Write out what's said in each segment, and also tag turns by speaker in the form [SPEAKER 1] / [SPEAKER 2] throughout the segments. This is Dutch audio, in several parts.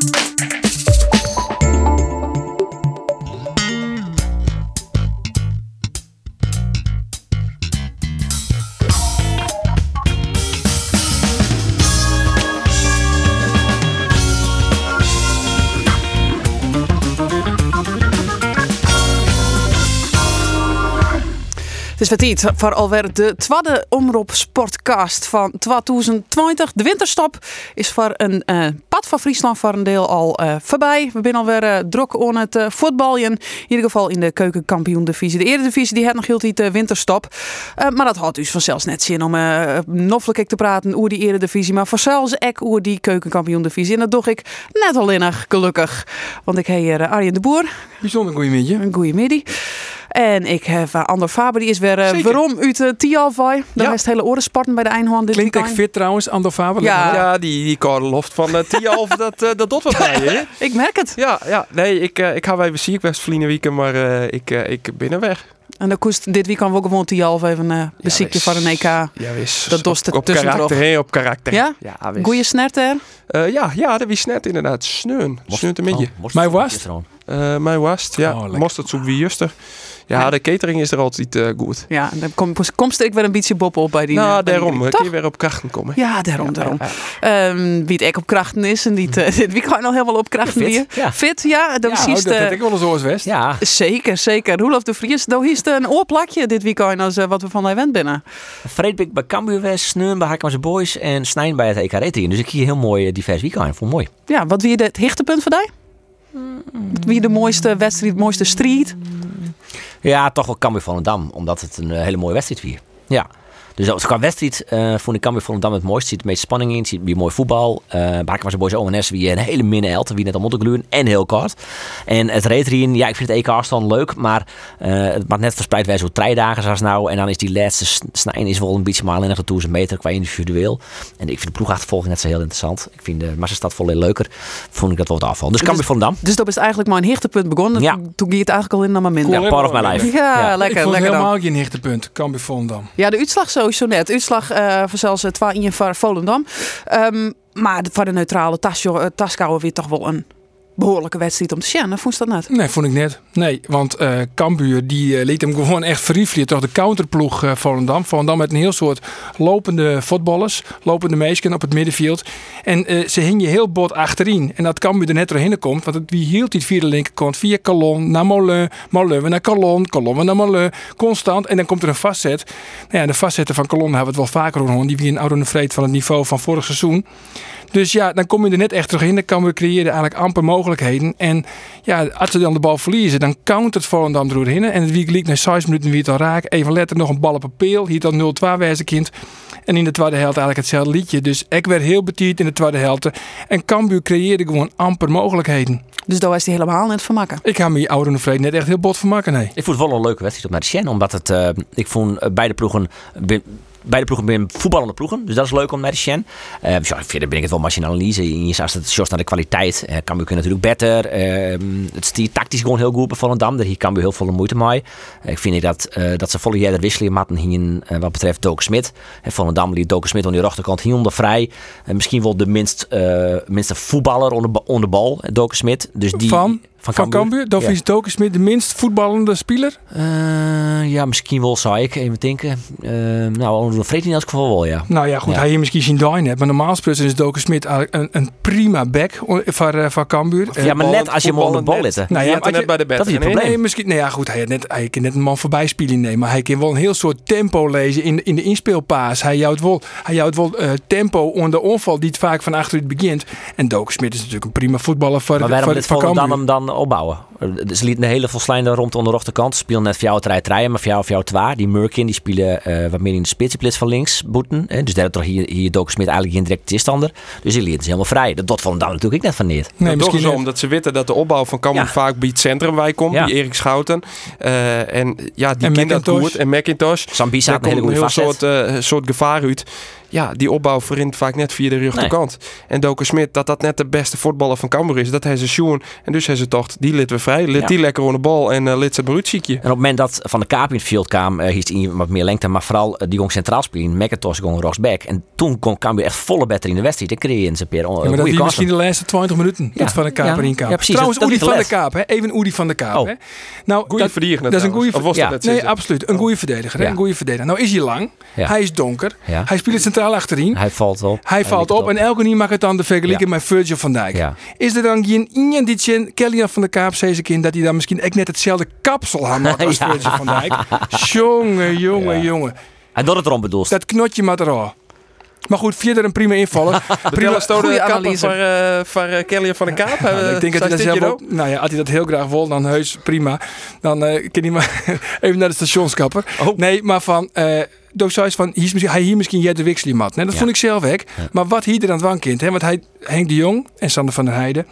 [SPEAKER 1] Thank you. Is wat iets voor alweer de tweede omroep sportcast van 2020. De winterstop is voor een eh, pad van Friesland voor een deel al eh, voorbij. We zijn alweer uh, druk aan het uh, voetballen. In ieder geval in de keukenkampioen-divisie. De Eredivisie die had nog heel de winterstop. maar dat had dus vanzelfs net zin om uh, noffelijk te praten over die Eredivisie. Maar vanzelfs ook over die keukenkampioen-divisie. En dat doe ik net alleen gelukkig. Want ik hier Arjen de Boer.
[SPEAKER 2] Bijzonder goeiemiddag.
[SPEAKER 1] Een goeiemiddag. En ik heb uh, Andor Faber, die is weer uh, waarom uit uh, Tialvai. Daar ja. is het hele oren sporten bij de Eindhoven. Dit
[SPEAKER 2] Klinkt echt fit trouwens, Andor Faber.
[SPEAKER 3] Ja, ja die, die loft van uh, Tialf, dat, uh, dat doet wat bij je.
[SPEAKER 1] ik merk het.
[SPEAKER 3] Ja, ja. nee, ik, uh, ik ga even ziek best verliezen weekend, maar uh, ik, uh, ik ben weg.
[SPEAKER 1] En dan koest dit weekend ook gewoon Tialf even uh, beziekje ja, van een EK.
[SPEAKER 3] Ja, wist.
[SPEAKER 1] Dat dost het
[SPEAKER 3] op karakter, he, op karakter.
[SPEAKER 1] Ja?
[SPEAKER 3] ja
[SPEAKER 1] Goeie snert er?
[SPEAKER 3] Uh, ja, ja, dat was net inderdaad. Sneun. Sneun een beetje.
[SPEAKER 2] Oh, Mij was
[SPEAKER 3] uh, Mij was ja. Oh, Mosterd zoek wie juster. Ja, de catering is er altijd uh, goed.
[SPEAKER 1] Ja, dan kom, komst ik weer een beetje bop op bij die.
[SPEAKER 3] Nou,
[SPEAKER 1] uh,
[SPEAKER 3] daarom.
[SPEAKER 1] Die,
[SPEAKER 3] kun je weer op krachten komen.
[SPEAKER 1] Ja, daarom, ja, daarom. Ja, um, wie het ek op krachten is en niet, uh, wie kan al helemaal op krachten
[SPEAKER 4] ja,
[SPEAKER 1] fit. Ja. fit, ja. Dan
[SPEAKER 2] ja,
[SPEAKER 1] siehst,
[SPEAKER 2] oh, dat ik wel eens oors west.
[SPEAKER 4] Ja.
[SPEAKER 1] Zeker, zeker. Roelof de Vries, dan is een oorplakje dit weekend als uh, wat we van event binnen.
[SPEAKER 4] Fredrik bij Cambuur West, Sneun bij Hakkamse Boys en Snijn bij het EK. Dus ik hier heel mooi divers weekend. Vond mooi.
[SPEAKER 1] Ja, wat wie het hichtepunt voor jou? Wie de mooiste wedstrijd, mooiste street?
[SPEAKER 4] Ja, toch wel Cambuur Volendam, omdat het een hele mooie wedstrijd was. Ja. Dus qua wedstrijd uh, vond ik Cambuur Volendam het mooiste. Er zit de meeste spanning in. zit weer mooi voetbal. Uh, Baken was de boys ONS wie een hele minne held. Wie net al moeten en heel kort. En het reed erin. Ja, ik vind het EK afstand leuk. Maar uh, het mag net verspreid wij zo drie dagen zoals nou. En dan is die laatste snijden is wel een beetje maar in de meter qua individueel. En ik vind de ploegachtervolging net zo heel interessant. Ik vind de Massastad veel leuk Vond ik dat wel wat afval. Dus, dus Cambuur Volendam.
[SPEAKER 1] Dus dat is eigenlijk maar een hichtepunt begonnen.
[SPEAKER 4] Ja.
[SPEAKER 1] Toen ging het eigenlijk al in naar mijn minder.
[SPEAKER 4] Ja, part of my life.
[SPEAKER 1] Ja,
[SPEAKER 4] ja.
[SPEAKER 1] lekker.
[SPEAKER 2] Ik vond
[SPEAKER 1] lekker
[SPEAKER 2] helemaal geen hichtepunt. Cambuur Volendam.
[SPEAKER 1] Ja, de uitslag sowieso net. Uitslag uh, voor zelfs 2 in voor Volendam. Um, maar voor de neutrale Taskouwer weer toch wel een behoorlijke wedstrijd om te zien. Vond je dat net?
[SPEAKER 2] Nee, vond ik net. Nee, want uh, Cambuur die uh, liet hem gewoon echt verriefelen. Toch de counterploeg uh, Volendam. Volendam met een heel soort lopende voetballers. Lopende meisjes op het middenveld. En ze hing je heel bot achterin. En dat Cambuur er net doorheen komt. Want wie hield die via de linkerkant? Via Calon naar Molen. Molen naar Calon. Calon naar Molen. Constant. En dan komt er een vastzet. Nou ja, de vastzetten van Calon hebben we het wel vaker gehoord. Die wie een oude vreed van het niveau van vorig seizoen. Dus ja, dan kom je er net echt terug in. Dan kan we creëren eigenlijk amper mogelijkheden. En ja, als ze dan de bal verliezen, dan countert Volendam eroverheen. En het week liep na 6 minuten weer al raak. Even letter nog een bal op een peel. Hier dan 0-2 wijze kind. En in de tweede helft eigenlijk hetzelfde liedje. Dus ik werd heel betierd in de tweede helft. En Cambuur creëerde gewoon amper mogelijkheden.
[SPEAKER 1] Dus daar was hij helemaal net van maken.
[SPEAKER 2] Ik ga me oude vreed net echt heel bot van maken, nee.
[SPEAKER 4] Ik vond het wel een leuke wedstrijd op naar de Shen. Omdat het, uh, ik vond uh, beide ploegen beide ploegen ben voetballende ploegen. Dus dat is leuk om naar de Shen. Uh, verder ben ik het wel machine analyse. Je zag het naar de kwaliteit. Kan natuurlijk beter. Uh, het is die tactisch gewoon heel goed bij Volendam. Daar hier kan heel veel moeite mee. ik vind dat, dat ze volle jaar wisselen matten hier wat betreft Doke Smit. En Volendam liet Doke Smit aan die rechterkant hier onder vrij. misschien wel de minst, minste voetballer onder, onder bal, Doke Smit. Dus die?
[SPEAKER 2] Van, van Cambuur? Dat is Doke Smit de minst voetballende speler?
[SPEAKER 4] ja, misschien wel zou ik even denken. nou, onder Vreet in elk geval wel, ja.
[SPEAKER 2] Nou ja, goed, ja. hij hier misschien zien dine hebt. Maar normaal gesproken is Doken Smit een, een prima back voor, uh, voor Cambuur.
[SPEAKER 4] Ja, maar net als je hem onder de bal lette.
[SPEAKER 3] Nou ja, net bij de bed.
[SPEAKER 4] Dat is het probleem.
[SPEAKER 2] Nee, misschien, nee, ja, goed, hij, had net, hij kan net een man voorbij spelen nemen. Maar hij kan wel een heel soort tempo lezen in, in de inspeelpaas. Hij houdt wel, hij houdt wel uh, tempo onder de onval die het vaak van achteruit begint. En Doken Smit is natuurlijk een prima voetballer voor,
[SPEAKER 4] maar waarom
[SPEAKER 2] voor,
[SPEAKER 4] voor dan hem dan opbouwen? Ze lieten een hele volslijnde rond onder de rechterkant. Spelen net voor jou het rijden, maar voor jou, voor jou twee. Die Murkin die spelen uh, wat meer in de spitsplits van links boeten. Hè? Dus daar toch hier, hier Doken Smit eigenlijk geen directe tegenstander. Dus die lieten ze helemaal vrij. Dat, dat vond dan natuurlijk ik net van neer.
[SPEAKER 3] Nee, misschien zo omdat ze weten dat de opbouw van Cambuur ja. vaak bij het centrum wij komt. Ja. Bij Erik Schouten. Uh, en ja, die kind dat goed. En Macintosh.
[SPEAKER 4] Sambisa
[SPEAKER 3] een hele goede heel soort, uh, soort gevaar uit ja, die opbouw verrint vaak net via de rechterkant. Nee. En Doken Smit, dat dat net de beste voetballer van Cambuur is. Dat hij ze schoen. En dus hij ze toch die lid we vrij. Lid die lekker onder de bal en uh, lid het ziekje. En
[SPEAKER 4] op het moment dat Van de Kaap in het veld kwam, uh, hier wat meer lengte. Maar vooral die gong centraal spelen. McIntosh rechtsback. En toen kon Cambuur echt volle beter in de wedstrijd. Dan kreeg je ze per
[SPEAKER 2] ja, maar dat was misschien de laatste 20 minuten. Ja. Van de Kaap in kwam. Ja, precies. Trouwens, Oedi van de Kaap. Hè? Even Oedi van de Kaap. Oh. Hè?
[SPEAKER 3] Nou, goeie verdediger.
[SPEAKER 2] Dat is een goede Nee, absoluut. Een goede verdediger. Een goede verdediger. Nou is hij lang. Hij is donker. Hij speelt centraal achterin.
[SPEAKER 4] Hij valt op.
[SPEAKER 2] Hij valt op. En elke niet mag het dan de vergelijking met Virgil van Dijk. Is er dan geen iemand die Kelly van de Kaap zei ze kind dat hij dan misschien echt net hetzelfde kapsel had als Virgil van Dijk? Jongen, jongen, jongen.
[SPEAKER 4] Hij doet het erom bedoeld.
[SPEAKER 2] Dat knotje maar eraan. Maar goed, verder een prima invaller.
[SPEAKER 3] prima de analyse voor, uh, voor uh, Kelly van de Kaap. Ja,
[SPEAKER 2] ik denk dat hij dat zelf ook, nou ja, als hij dat heel graag wil, dan heus prima. Dan uh, kan hij maar even naar de stationskapper. Oh. Nee, maar van door zoiets van, hier is misschien, hij hier misschien Jette Wixlimat. Nee, dat vond ik zelf ook. Maar wat hier er aan het wankind, hè? Want hij, Henk de Jong en Sander van der Heijden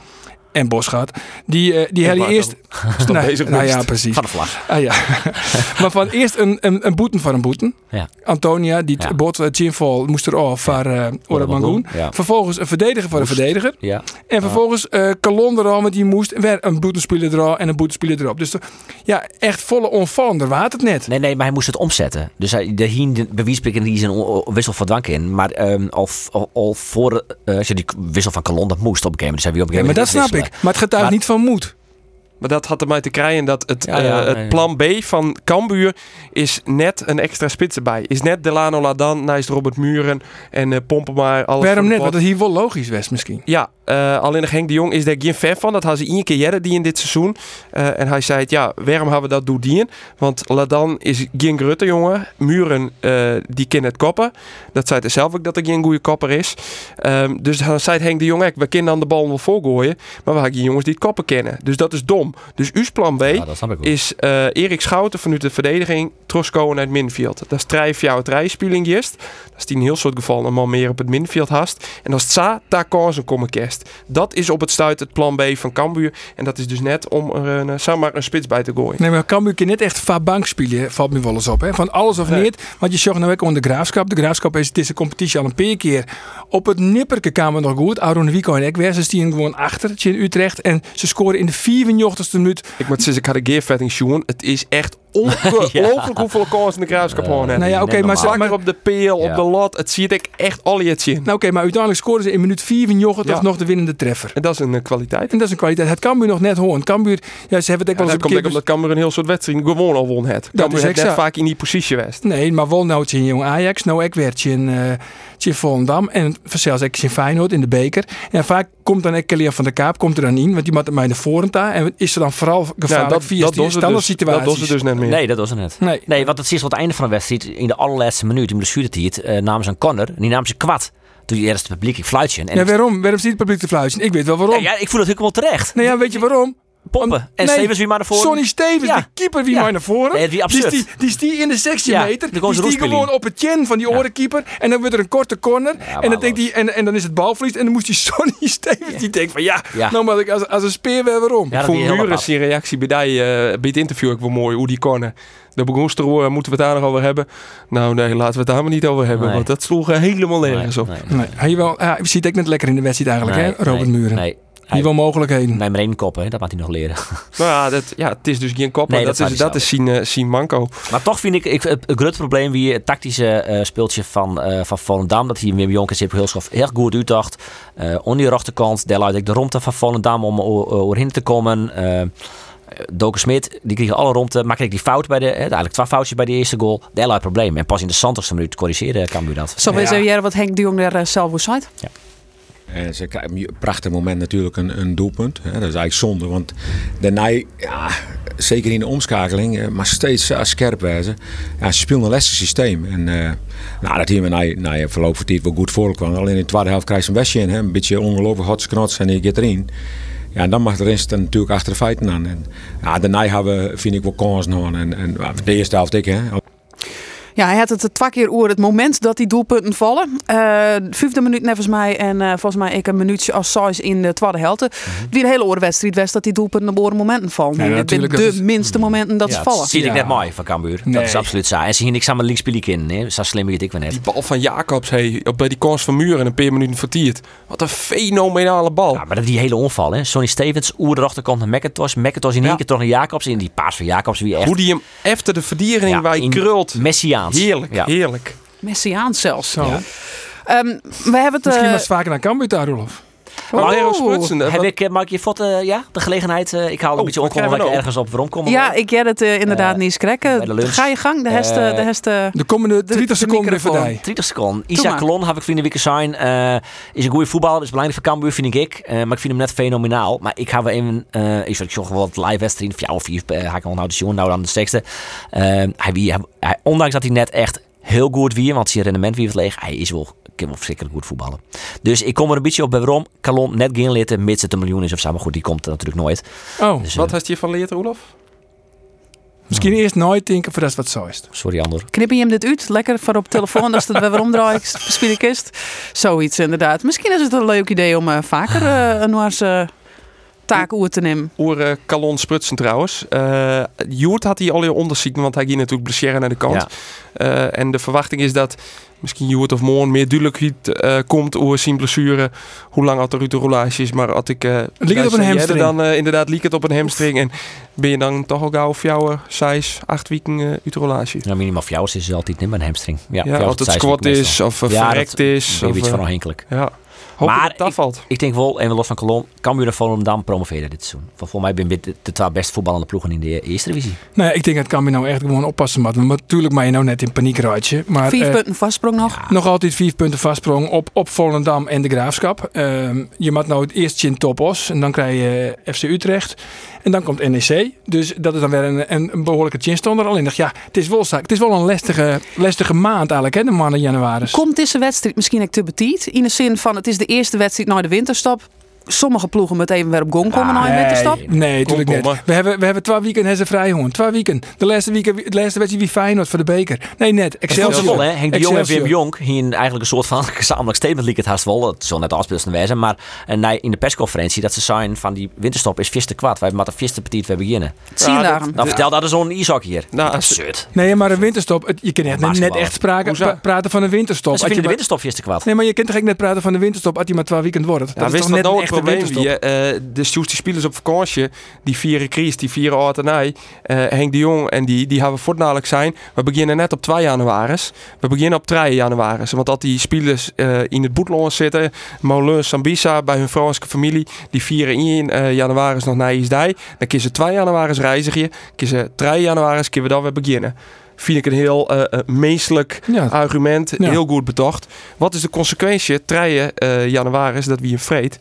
[SPEAKER 2] en Bosgaard. Die, uh, die hadden eerst.
[SPEAKER 3] nou,
[SPEAKER 2] nou ja, precies.
[SPEAKER 4] Van de vlag.
[SPEAKER 2] Ah, ja. maar van eerst een, een, een boeten van een boeten. Ja. Antonia, die ja. bot uh, moest er af voor uh, Ora Mangoen. Vervolgens een verdediger voor een verdediger. Ja. En vervolgens uh, Kalon er met die moest weer een boetenspeler erop en een boetenspeler erop. Dus ja, echt volle onvallender water het net.
[SPEAKER 4] Nee, nee, maar hij moest het omzetten. Dus hij, de hien bewijsprikken die is een wissel van dank in. Maar um, al, al, al, voor als je die wissel van Kalon dat moest op een gegeven moment. Dus hij weer op een gegeven
[SPEAKER 2] moment. maar dat snap ik. Maar het getuigt niet van moed.
[SPEAKER 3] Maar dat had ermee te krijgen dat het, eh, het plan B van Cambuur is net een extra spits erbij. Is net Delano Ladan, naast Robert Muren en uh, pompen maar alles.
[SPEAKER 2] Waarom net? Want het hier wel logisch was misschien.
[SPEAKER 3] Ja, uh, alleen Henk de Jong is daar geen fan van. Dat had ze één keer jaren die in dit seizoen. en hij zei het, ja, waarom hebben we dat doen die Want Ladan is geen grutte jongen. Muren, die kennen het koppen. Dat zei hij zelf ook dat er geen goede kopper is. Um, dus dan zei Henk de Jong, we kunnen dan de bal wel voorgooien. Maar we hebben geen jongens die het koppen kennen. Dus dat is dom. Dus uw plan B is uh, Erik Schouten vanuit de verdediging Troskoen uit middenveld. Dat is drijf jouw het rijspeling Dat is die in heel soort gevallen een man meer op het middenveld hast. En als Tsa, daar kansen komen kerst. Dat is op het stuit het plan B van Cambuur. En dat is dus net om er een, eh, maar een spits bij te gooien.
[SPEAKER 2] Nee, maar Cambuur kan net echt van bank spelen, valt me wel eens op. Hè? Van alles of niet. Want je zag nou ook onder de graafschap. De graafschap is deze competitie al een paar keer. Op het nipperke kwamen nog goed. Aaron Wico en ik ze die gewoon achter in Utrecht. En ze scoren in de 84ste minuut.
[SPEAKER 3] Ik moet zeggen, ik had een. Het is echt ongelooflijk hoeveel kansen in de kruiskap gewoon hebben.
[SPEAKER 2] Nou ja, oké, maar
[SPEAKER 3] maar op de peel, op de lat, het ziet ik echt al je zien.
[SPEAKER 2] Nou oké, maar uiteindelijk scoren ze in minuut 4 van Jochen toch nog de winnende treffer.
[SPEAKER 3] En dat is een uh, kwaliteit.
[SPEAKER 2] En dat is een kwaliteit. Het Cambuur nog net horen. Cambuur, ja, ze hebben het ook wel eens
[SPEAKER 3] een keer... omdat Cambuur een heel soort wedstrijd gewoon al won het. Dat is net vaak in die positie geweest.
[SPEAKER 2] Nee, maar wel nou in jong Ajax, nou ik werd je in, uh, in Volendam en zelfs ik in Feyenoord in de beker. En vaak komt dan Ekkelia van de Kaap komt er dan in, want die maakt mij de voorend daar en is er dan vooral gevaarlijk ja, dat, via dat standaard dus, situaties.
[SPEAKER 3] Dat was dus net meer.
[SPEAKER 4] Nee, dat was het net. Nee, nee want het is wat het einde van de wedstrijd, in de allerlaatste minuut, in de het, uh, namens een corner, en die nam ze kwad. Toen die eerst het publiek ik fluitje.
[SPEAKER 2] En ja, waarom? Waarom ziet het publiek te fluitje? Ik weet wel waarom.
[SPEAKER 4] Ja, ik voel het ook wel terecht.
[SPEAKER 2] Nee, ja, weet je waarom?
[SPEAKER 4] Pompen. En nee, Stevens wie maar naar voren.
[SPEAKER 2] Sonny Stevens, de keeper wie maar naar voren.
[SPEAKER 4] Nee, die, absurd.
[SPEAKER 2] die, die, die in de 16 meter. Die die gewoon op het chin van die orenkeeper. En dan wordt er een korte corner. en, dan denkt die, en, en dan is het balverlies. En dan moest die Sonny Stevens die denkt van ja, nou maar ik als, als een speer weer waarom.
[SPEAKER 3] Ja, Voor Muren is die reactie bij, die, uh, bij het interview ook wel mooi. Hoe die corner. De begonster moeten we het daar nog over hebben. Nou nee, laten we het daar maar niet over hebben. Want dat sloeg helemaal nergens op. Nee,
[SPEAKER 2] nee. Hij wel, ja, je ziet ik net lekker in de wedstrijd eigenlijk, hè, Robert Muren. Nee. Niet wel mogelijkheden.
[SPEAKER 4] Nee, maar één kop, hè? dat moet hij nog leren.
[SPEAKER 3] Nou ja, dat, ja, het is dus geen kop, maar dat, is, dat is zien, uh, zien manco.
[SPEAKER 4] Maar toch vind ik, ik het, het groot probleem wie het tactische uh, speeltje van, uh, van Volendam, dat hier Wim Jonkers heel, heel goed uitdacht. Uh, on die rechterkant, daar laat ik de romte van Volendam om oorheen te komen. Uh, Doken Smit, die kreeg alle romte. Maak ik die fout bij de, eigenlijk twee foutjes bij de eerste goal. Daar probleem. En pas in de 70 minuut corrigeren kan u dat.
[SPEAKER 1] Eens even wat Henk de Jong daar zelf zei? Ja.
[SPEAKER 5] En ze een prachtig moment natuurlijk een, een doelpunt. Dat is eigenlijk zonde, want daarna, ja, zeker in de omschakeling, eh, maar steeds uh, scherp wijzen. Ja, ze speelden een lastig systeem. En uh, nou, dat hier na, na je verloop van tijd wel goed voorkwam. Alleen in de tweede helft krijg je een bestje in. Hè. Een beetje ongelooflijk hotsknots en je gaat erin. Ja, en dan mag de rest natuurlijk achter de feiten aan. En, ja, daarna hebben we, vind ik, wel kans nog. En, en de eerste helft ik, hè.
[SPEAKER 1] Ja, hij had het er twee keer over het moment dat die doelpunten vallen. Eh vijfde minuut nevens mij en eh, volgens mij ik een minuutje als size in de tweede. Het wie een hele oorwedstrijd was dat die doelpunten op oren momenten vallen.
[SPEAKER 2] Ja,
[SPEAKER 1] het
[SPEAKER 2] dat
[SPEAKER 1] de
[SPEAKER 2] is-
[SPEAKER 1] minste momenten dat
[SPEAKER 4] ja,
[SPEAKER 1] ze vallen.
[SPEAKER 4] Dat zie ik
[SPEAKER 2] Ja.
[SPEAKER 4] net mooi van Cambuur.
[SPEAKER 2] Nee.
[SPEAKER 4] Dat is absoluut zo. En ze hier niks aan mijn linkspelik in. Hè. Zo slim het ik wel net.
[SPEAKER 3] Die bal van Jacobs hey, op bij die kans van Muren een paar minuten vertierd. Wat een fenomenale bal.
[SPEAKER 4] Ja, maar dat die hele onval, hè. Sonny Stevens, oer de achterkant naar McIntosh. McIntosh in één
[SPEAKER 3] Ja.
[SPEAKER 4] keer toch naar Jacobs. In die paas van Jacobs wie echt
[SPEAKER 3] Hoe die hem efter de verdiering
[SPEAKER 4] Ja,
[SPEAKER 3] waar hij krult.
[SPEAKER 4] Messiaans.
[SPEAKER 3] Heerlijk,
[SPEAKER 4] Ja.
[SPEAKER 3] heerlijk.
[SPEAKER 1] Messiaans zelfs.
[SPEAKER 2] Zo.
[SPEAKER 1] Ehm, we hebben het...
[SPEAKER 2] Misschien
[SPEAKER 1] eh,
[SPEAKER 2] was het vaker naar Cambuur daar, Rolf.
[SPEAKER 3] Valero
[SPEAKER 1] oh.
[SPEAKER 3] Sprutsen.
[SPEAKER 4] Heb ik, eh, mag ik je foto, ja, de gelegenheid? eh, ik haal een
[SPEAKER 3] Oh,
[SPEAKER 4] beetje
[SPEAKER 3] wat
[SPEAKER 4] onkomen dat
[SPEAKER 3] krijgen
[SPEAKER 4] ik
[SPEAKER 3] we
[SPEAKER 4] ergens op waarom kom.
[SPEAKER 1] Ja, ik get het eh, inderdaad
[SPEAKER 4] Eh,
[SPEAKER 1] niet skrekken.
[SPEAKER 4] lunch.
[SPEAKER 1] Ga je gang, de heste...
[SPEAKER 4] Eh,
[SPEAKER 1] de heste
[SPEAKER 2] De komende
[SPEAKER 1] de
[SPEAKER 2] 30 seconden voorbij.
[SPEAKER 4] 30 seconden.
[SPEAKER 1] maar.
[SPEAKER 4] Isaac Klon, heb ik vrienden week zijn. eh, is een goede voetballer, is belangrijk voor Cambuur, vind ik. Eh, maar ik vind hem net fenomenaal. Maar ik ga wel even, eh ik zag wel wat live wedstrijd, vier of vier, eh, ga ik al nou de jongen nou dan de. Eh, wie, hij, hij- ondanks dat hij net echt heel goed wie, want zijn rendement wie het leeg, hij is wel, kan wel verschrikkelijk goed voetballen. Dus ik kom er een beetje op bij waarom Calon net geen litten, mits het een miljoen is of zo. Maar goed, die komt er natuurlijk nooit.
[SPEAKER 2] Oh,
[SPEAKER 4] Dus,
[SPEAKER 3] Wat
[SPEAKER 4] eh,
[SPEAKER 3] heeft je van leerd, Roelof?
[SPEAKER 2] misschien eerst nooit denken voor dat is wat zo is.
[SPEAKER 4] sorry, Andor.
[SPEAKER 1] Knip je hem dit uit? Lekker voor op telefoon als het weer omdraait, is. Zoiets inderdaad. Misschien is het een leuk idee om eh, vaker eh, een Noorse taak oer te nemen.
[SPEAKER 3] Oer Calon Sprutsen trouwens. Eh Joert had hij al je onderzoeken, want hij ging natuurlijk blesseren naar de kant.
[SPEAKER 4] Ja.
[SPEAKER 3] Eh, en de verwachting is dat misschien Joert of morgen meer duidelijkheid eh, komt over zijn blessure. Hoe lang had er uit de rollage is. Maar had ik... eh
[SPEAKER 2] het op een hamstring?
[SPEAKER 3] Dan, eh, inderdaad, liep het op een hamstring. En ben je dan toch al gauw of jouw zes, acht weken eh, uit de rollage?
[SPEAKER 4] Nou, minimaal voor jou is het altijd niet met een hamstring. Ja,
[SPEAKER 3] Ja, als het squat is of uh,
[SPEAKER 4] Ja,
[SPEAKER 3] verrekt
[SPEAKER 4] dat-
[SPEAKER 3] is.
[SPEAKER 4] Weer
[SPEAKER 3] Of,
[SPEAKER 4] iets van afhankelijk.
[SPEAKER 3] ja. Hoop
[SPEAKER 4] Maar
[SPEAKER 3] dat het afvalt.
[SPEAKER 4] Ik denk wel, even los van Cologne, Cambuur en Volendam promoveren dit seizoen. Want volgens mij ben ik de, twee best voetballende ploegen in de eerste divisie.
[SPEAKER 2] Nou ja, ik denk dat Cambuur nou echt gewoon oppassen moet. Maar natuurlijk maar je nou net in paniek raadje. Maar
[SPEAKER 1] Vier
[SPEAKER 2] eh,
[SPEAKER 1] punten vastsprong nog.
[SPEAKER 2] nog altijd vier punten vastsprong op, op Volendam en de Graafschap. Ehm, je moet nou het eerst in Topos. En dan krijg je eh, FC Utrecht. En dan komt NEC. Dus dat is dan weer een, een, behoorlijke chinstonder. Alleen dacht ja, het is wel, het is wel een lastige, lastige maand eigenlijk, hè, de maanden januari.
[SPEAKER 1] Komt deze wedstrijd misschien ook te betiet? In de zin van het is de eerste wedstrijd na de winterstop. Sommige ploegen met even weer op gong komen na een winterstop.
[SPEAKER 2] Nee, nee, natuurlijk niet. We hebben, we hebben twee weken hebben ze vrij gewoon. Twee weken. De laatste week, de laatste wedstrijd wie Feyenoord voor de beker. Nee, net.
[SPEAKER 4] Is wel,
[SPEAKER 2] Excelsior.
[SPEAKER 4] hè? Henk de Jong en
[SPEAKER 2] Excelsior.
[SPEAKER 4] Wim Jong hier eigenlijk een soort van gezamenlijk statement liep het haast wel. Het zal net afspeelsten wezen. Maar en hij- in de persconferentie dat ze zijn van die winterstop is viste kwad. Wij hebben maar de viste petit we beginnen.
[SPEAKER 1] Zie je
[SPEAKER 3] Ja,
[SPEAKER 1] daar.
[SPEAKER 3] dat-
[SPEAKER 4] Nou, vertel dat is zo'n Isaac hier.
[SPEAKER 3] Nou,
[SPEAKER 4] dat is
[SPEAKER 3] als-
[SPEAKER 4] zut.
[SPEAKER 2] Nee, maar een winterstop. het- Je kunt echt net
[SPEAKER 4] Basketbal.
[SPEAKER 2] echt pra- praten van een winterstop.
[SPEAKER 4] Ze
[SPEAKER 2] Als je
[SPEAKER 4] vinden de winterstop viste kwad.
[SPEAKER 2] Nee, maar je kunt toch echt net praten van de winterstop als die maar twee weekend wordt. Dat is toch net
[SPEAKER 3] nou
[SPEAKER 2] echte
[SPEAKER 3] probleem de Sjoes die spelers op vakantie, die vieren Kries, die vieren Artenij, eh Henk de Jong en die, die hebben voortdurend zijn. We beginnen net op 2 januari. We beginnen op 3 januari. Want dat die spelers eh, in het boetloon zitten, Moulin, Sambisa, bij hun Franse familie, die vieren in eh januari nog naar Isdij. Dan kunnen ze 2 januari reizigen, kunnen ze 3 januari kunnen we dan weer beginnen. Vind ik een heel eh, meestelijk
[SPEAKER 2] Ja.
[SPEAKER 3] argument,
[SPEAKER 2] Ja.
[SPEAKER 3] heel goed betocht. Wat is de consequentie? 3 eh januari dat wie een vreet.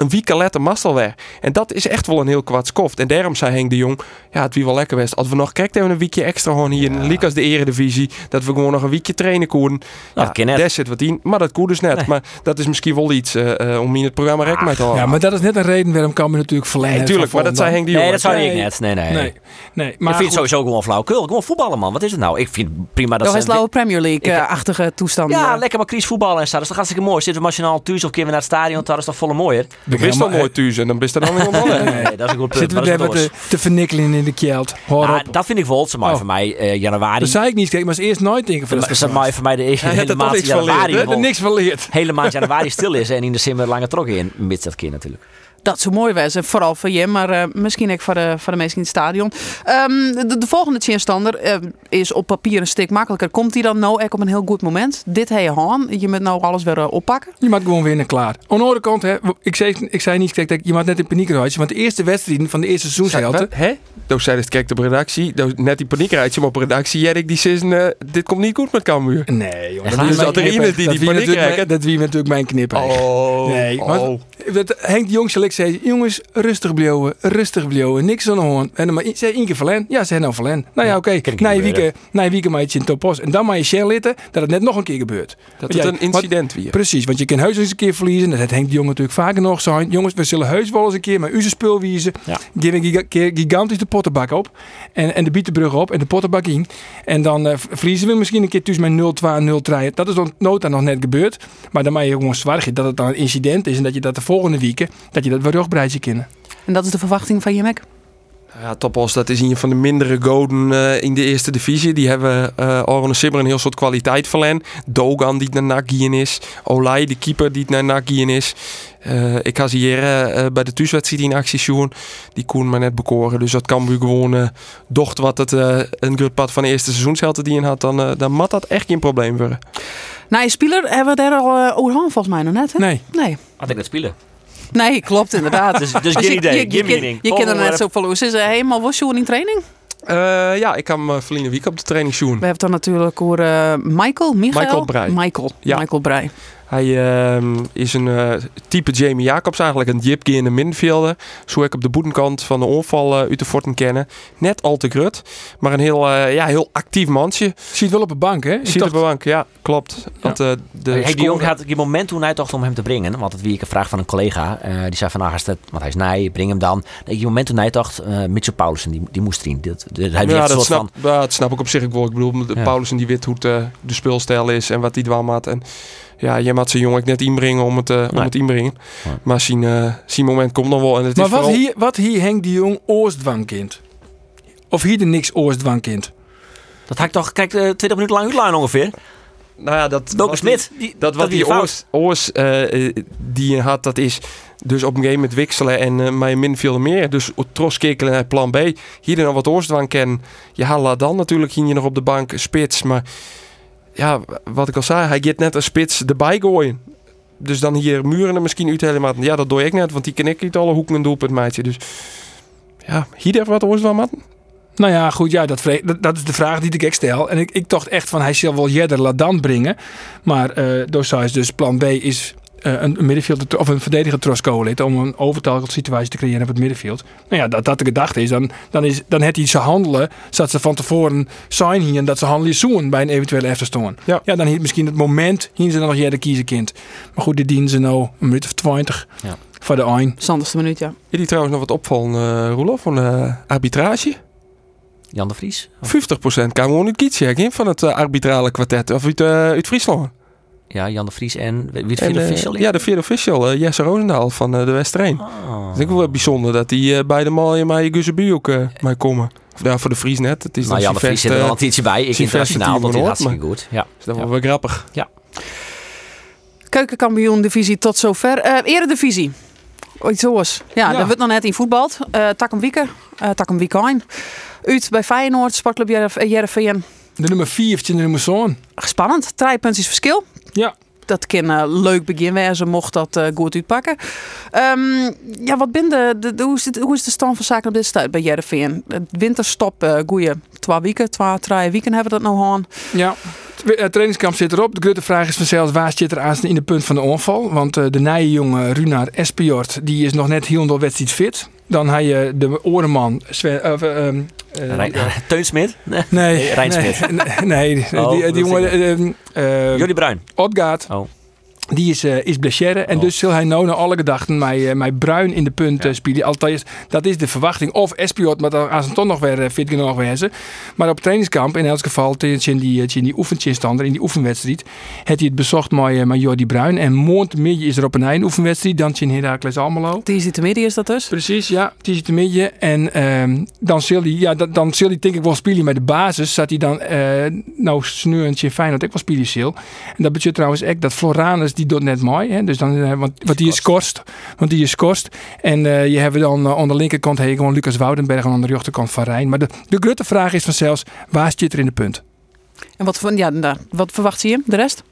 [SPEAKER 3] Een week later alweer. En dat is echt wel een heel kwaad skoft. En daarom zei Henk de Jong, ja, het wie wel lekker was. Als we nog kijken, hebben we een weekje extra gewoon hier in Likas de Eredivisie. Dat we gewoon nog een weekje trainen konden.
[SPEAKER 4] Nou,
[SPEAKER 3] ja,
[SPEAKER 4] dat kan net.
[SPEAKER 3] daar zit wat in. Maar dat kon dus net.
[SPEAKER 4] Nee.
[SPEAKER 3] Maar dat is misschien wel iets eh, eh, om in het programma rek mee te houden.
[SPEAKER 2] Ja, maar dat is net een reden waarom Cambuur natuurlijk verlengen.
[SPEAKER 3] Nee, tuurlijk, maar dat zei Henk de
[SPEAKER 4] Nee,
[SPEAKER 3] Jong.
[SPEAKER 4] dat zou
[SPEAKER 2] Nee.
[SPEAKER 4] ik net. Nee, nee.
[SPEAKER 2] Nee, nee.
[SPEAKER 4] Maar ik vind het sowieso gewoon flauwekul. Gewoon voetballen, man. Wat is het nou? Ik vind prima dat
[SPEAKER 1] Dat
[SPEAKER 4] ze...
[SPEAKER 1] is lauwe Premier League-achtige toestand.
[SPEAKER 4] Ja, lekker maar Kries voetballen en zo. Dat is toch hartstikke mooi. Zitten we nationaal thuis of keer we naar het stadion. Dat is toch volle mooier.
[SPEAKER 3] Je wist al nooit thuis en dan bist er dan weer.
[SPEAKER 4] Nee, dat is een goed punt.
[SPEAKER 2] Zitten we daar
[SPEAKER 4] dat is
[SPEAKER 2] te, te vernikkelen in de kjeld.
[SPEAKER 4] Nou, dat vind ik wel. Ze maar
[SPEAKER 2] Oh.
[SPEAKER 4] voor mij eh, januari.
[SPEAKER 2] Dat zei ik niet, kijk, maar eens eerst nooit denken van dat is
[SPEAKER 4] maar voor mij de eerste hele maand januari.
[SPEAKER 2] We niks van leerd.
[SPEAKER 4] Hele maand januari stil is en in december lange trokken in. Mits dat keer natuurlijk.
[SPEAKER 1] Dat zou mooi wezen. Vooral voor je, maar eh, misschien ook voor de, voor de mensen in het stadion. Ehm, de, de volgende chinstander eh, is op papier een stuk makkelijker. Komt hij dan nou echt op een heel goed moment? Dit heb je aan. Je moet nou alles weer eh, oppakken.
[SPEAKER 2] Je moet gewoon winnen, klaar. Aan de andere kant, hè, ik, zei, ik zei niet, kijk, dat je moet net in paniek raadje, want de eerste wedstrijden van de eerste seizoenshelft,
[SPEAKER 3] Hè? Toen zei het, kijk op redactie. Toen net die paniekraadje, maar op redactie. Jij die zin, eh, dit komt niet goed met Cambuur.
[SPEAKER 2] Nee.
[SPEAKER 4] Echt
[SPEAKER 2] Dat mijn
[SPEAKER 3] dat er iemand die
[SPEAKER 2] Dat
[SPEAKER 3] die
[SPEAKER 2] wie
[SPEAKER 3] paniek
[SPEAKER 2] natuurlijk
[SPEAKER 3] raakt.
[SPEAKER 2] mijn- Dat wie natuurlijk mijn knipper.
[SPEAKER 3] Oh,
[SPEAKER 2] Nee,
[SPEAKER 3] oh.
[SPEAKER 2] maar dat- Henk de Jong zal ik zei ze, jongens, rustig blijven, rustig blijven, niks aan de hand. En dan maar, zei één keer verlen. Ja, ze nou verlen. Nou ja, oké, na je weekend, na je weekend maak je in topos. En dan mag je share litten dat het net nog een keer gebeurt.
[SPEAKER 3] Dat het
[SPEAKER 2] ja,
[SPEAKER 3] een incident weer.
[SPEAKER 2] Precies, want je kan heus eens een keer verliezen. Dat Henk de Jong natuurlijk vaker nog zijn. Jongens, we zullen heus wel eens een keer met onze spul wiezen.
[SPEAKER 4] Ja.
[SPEAKER 2] Geef een giga- keer gigantisch de pottenbak op. En, en de bietenbrug op en de pottenbak in. En dan eh, verliezen we misschien een keer tussen met 0-2, 0-3. Dat is dan nota nog net gebeurd. Maar dan mag je gewoon zwaar dat het dan een incident is. En dat je dat de volgende weken, dat je dat weer rugbreidje kennen.
[SPEAKER 1] En dat is de verwachting van Jimek.
[SPEAKER 3] Ja, Topos, dat is een van de mindere goden eh, in de eerste divisie. Die hebben uh, Oranje Simmer een heel soort kwaliteit verlen. Dogan die naar NAC gaan is. Olij, de keeper die naar NAC gaan is. Eh, ik had hier eh, bij de thuiswedstrijd in actie zien. Die kon maar net bekoren. Dus dat kan gewoon uh, docht wat het eh, een goed pad van de eerste seizoenshelte die in had. Dan, eh, dan mat dat echt geen probleem worden.
[SPEAKER 1] Nou, je speler hebben we daar al uh, over volgens mij nog net. Hè?
[SPEAKER 2] Nee.
[SPEAKER 1] Nee.
[SPEAKER 4] Had ik dat spelen?
[SPEAKER 1] Nee, klopt inderdaad.
[SPEAKER 4] Dus, dus geen
[SPEAKER 1] je,
[SPEAKER 4] idee,
[SPEAKER 1] je, je, je, je kent er net zo van Is er helemaal was in training?
[SPEAKER 3] Uh, ja, ik kan me verleden week op de training zien.
[SPEAKER 1] We hebben dan natuurlijk over uh, Michael, Michael,
[SPEAKER 3] Michael Breij.
[SPEAKER 1] Michael,
[SPEAKER 3] Ja.
[SPEAKER 1] Michael Breij.
[SPEAKER 3] Hij uh, is een uh, type Jamie Jacobs eigenlijk, een jipke in de middenvelder. Zo ik op de boetenkant van de onval uh, uit de forten kennen. Net al te grut, maar een heel, uh, ja, heel actief mansje.
[SPEAKER 2] Ziet wel op de bank, hè?
[SPEAKER 3] Ziet op de bank, ja, klopt. Ja. Want, uh, de
[SPEAKER 4] hey, die jongen had die moment toen hij toch om hem te brengen, want het wie ik een vraag van een collega, uh, die zei van nou, het, want hij is nee, breng hem dan. Die moment toen hij dacht, uh, Mitchell Paulussen, die, die moest erin. Dat, dat, hij
[SPEAKER 3] ja, dat snap,
[SPEAKER 4] van...
[SPEAKER 3] ja, dat snap ik op zich ook wel. Ik bedoel, ja. Paulussen die weet hoe het, uh, de speelstijl is en wat hij dwam had. En ja, je moet zijn jongen net inbrengen om het, uh, nee. om het inbrengen. Nee. Maar zijn, uh, zijn moment komt nog wel. En het
[SPEAKER 2] maar
[SPEAKER 3] is
[SPEAKER 2] wat,
[SPEAKER 3] vooral...
[SPEAKER 2] hier, wat hier Henk die Jong oorstdwangkind? Of hier er niks oorstdwangkind?
[SPEAKER 4] Dat had ik toch, kijk, uh, 20 minuten lang uitlaan ongeveer.
[SPEAKER 3] Nou ja, dat...
[SPEAKER 4] Doke Smit.
[SPEAKER 3] Die, dat wat die oors, oors uh, die je had, dat is dus op een game met wisselen en uh, maar min veel meer. Dus tros kekelen naar plan B. Hier dan nog wat oorstdwang kennen. Je haalt dan natuurlijk ging je nog op de bank spits, maar ja, wat ik al zei, hij gaat net een spits erbij gooien. Dus dan hier muren er misschien uit helemaal. Ja, dat doe ik net, want die ken ik niet alle hoeken en doelpunt meidje. Dus ja, hier wat oors van man.
[SPEAKER 2] Nou ja, goed, ja, dat, dat, is de vraag die ik stel. En ik, ik dacht echt van, hij zal wel Jedder Ladan brengen. Maar uh, Dosai dus plan B is een middenveld of een verdediger Trosco om een overtalsituatie te creëren op het middenveld. Nou ja, dat dat de gedachte is, dan, dan, is, dan het hij ze handelen, zodat ze van tevoren zijn hier en dat ze handelen zoen bij een eventuele efterstoorn.
[SPEAKER 3] Ja.
[SPEAKER 2] ja, dan heeft misschien het moment, hier ze dan nog Jedder kiezen kind. Maar goed, die dienen ze nou een minuut of twintig.
[SPEAKER 4] Ja.
[SPEAKER 2] Voor de een.
[SPEAKER 1] Zandigste minuut, ja.
[SPEAKER 3] Is die trouwens nog wat opvallen, uh, Roelof, van uh, arbitrage?
[SPEAKER 4] Jan de Vries?
[SPEAKER 3] Of? 50% kan gewoon uit Kietsjek van het uh, arbitrale kwartet, of uit, uit Friesland.
[SPEAKER 4] Ja, Jan de Vries en wie de vierde official?
[SPEAKER 3] Ja, de vierde official, uh, Jesse Roosendaal van uh, de Westereen.
[SPEAKER 4] Oh.
[SPEAKER 3] Dat is ook wel bijzonder dat die uh, bij de Malje maar Guzebu ook uh, mij komen. Of ja, voor de Fries net. Het is
[SPEAKER 4] nou, Jan de Vries zit er al een tijdje bij. Ik internationaal, dat is hartstikke goed. Ja.
[SPEAKER 3] Dus dat ja. was wel grappig.
[SPEAKER 4] Ja.
[SPEAKER 1] Keukenkampioen divisie tot zover. Uh, eredivisie. Ooit zoals. Ja, ja. dat wordt nog net in voetbal. Uh, Takkum Wieken. Uh, Takkum Wiekijn. Uit bij Feyenoord, Sportclub Jereveen.
[SPEAKER 2] De nummer 4 heeft je de nummer zo'n.
[SPEAKER 1] Spannend. Drie puntjes verschil.
[SPEAKER 2] Ja.
[SPEAKER 1] Dat kan uh, leuk begin wezen, mocht dat uh, goed uitpakken. Um, ja, wat ben de, de, hoe, is het, hoe is de stand van zaken op dit stuit bij Jereveen? Winterstop, uh, goeie twee weken, twee, drie weken hebben we dat nou aan.
[SPEAKER 2] Ja, het trainingskamp zit erop. De grote vraag is vanzelf, waar zit er aan in de punt van de onval? Want uh, de nije jongen Runar Espijord, die is nog net heel wedstrijd fit. Dan had je de orenman Sven, uh,
[SPEAKER 4] Rijn?
[SPEAKER 2] Nee. nee. Nee, nee
[SPEAKER 4] oh,
[SPEAKER 2] die, die jongen... Uh,
[SPEAKER 4] Jordi Bruin.
[SPEAKER 2] Odgaard.
[SPEAKER 4] Oh.
[SPEAKER 2] Die is, uh, is blessure. En
[SPEAKER 4] Oh.
[SPEAKER 2] dus zal hij nou naar alle gedachten met, uh, met Bruin in de punt ja. spelen. Althans, dat is de verwachting. Of Espiot, maar dan gaan ze toch nog weer uh, fit genoeg wezen. Maar op het trainingskamp, in elk geval, in die, in die oefentjinstander, in die oefenwedstrijd, heeft hij het bezocht met, met Jordi Bruin. En maandmiddag is er op een eind oefenwedstrijd, dan in Heracles Almelo.
[SPEAKER 1] Die zit de midden is dat dus?
[SPEAKER 2] Precies, ja. Die zit de midden. En um, dan zal hij, ja, dan, dan zal hij denk ik wel spelen met de basis. Zat hij dan, nou, sneurentje fijn dat ik wel spelen. En dat betekent trouwens echt dat Floranus, die doet net mooi. Hè? Dus dan, uh, want, want die is korst. Want die is korst. En uh, je hebt dan uh, aan de linkerkant hey, gewoon Lucas Woudenberg en aan de rechterkant Van Rijn. Maar de, de grote vraag is vanzelfs, waar zit er in de punt?
[SPEAKER 1] En wat, ja, nou, wat verwacht je de rest?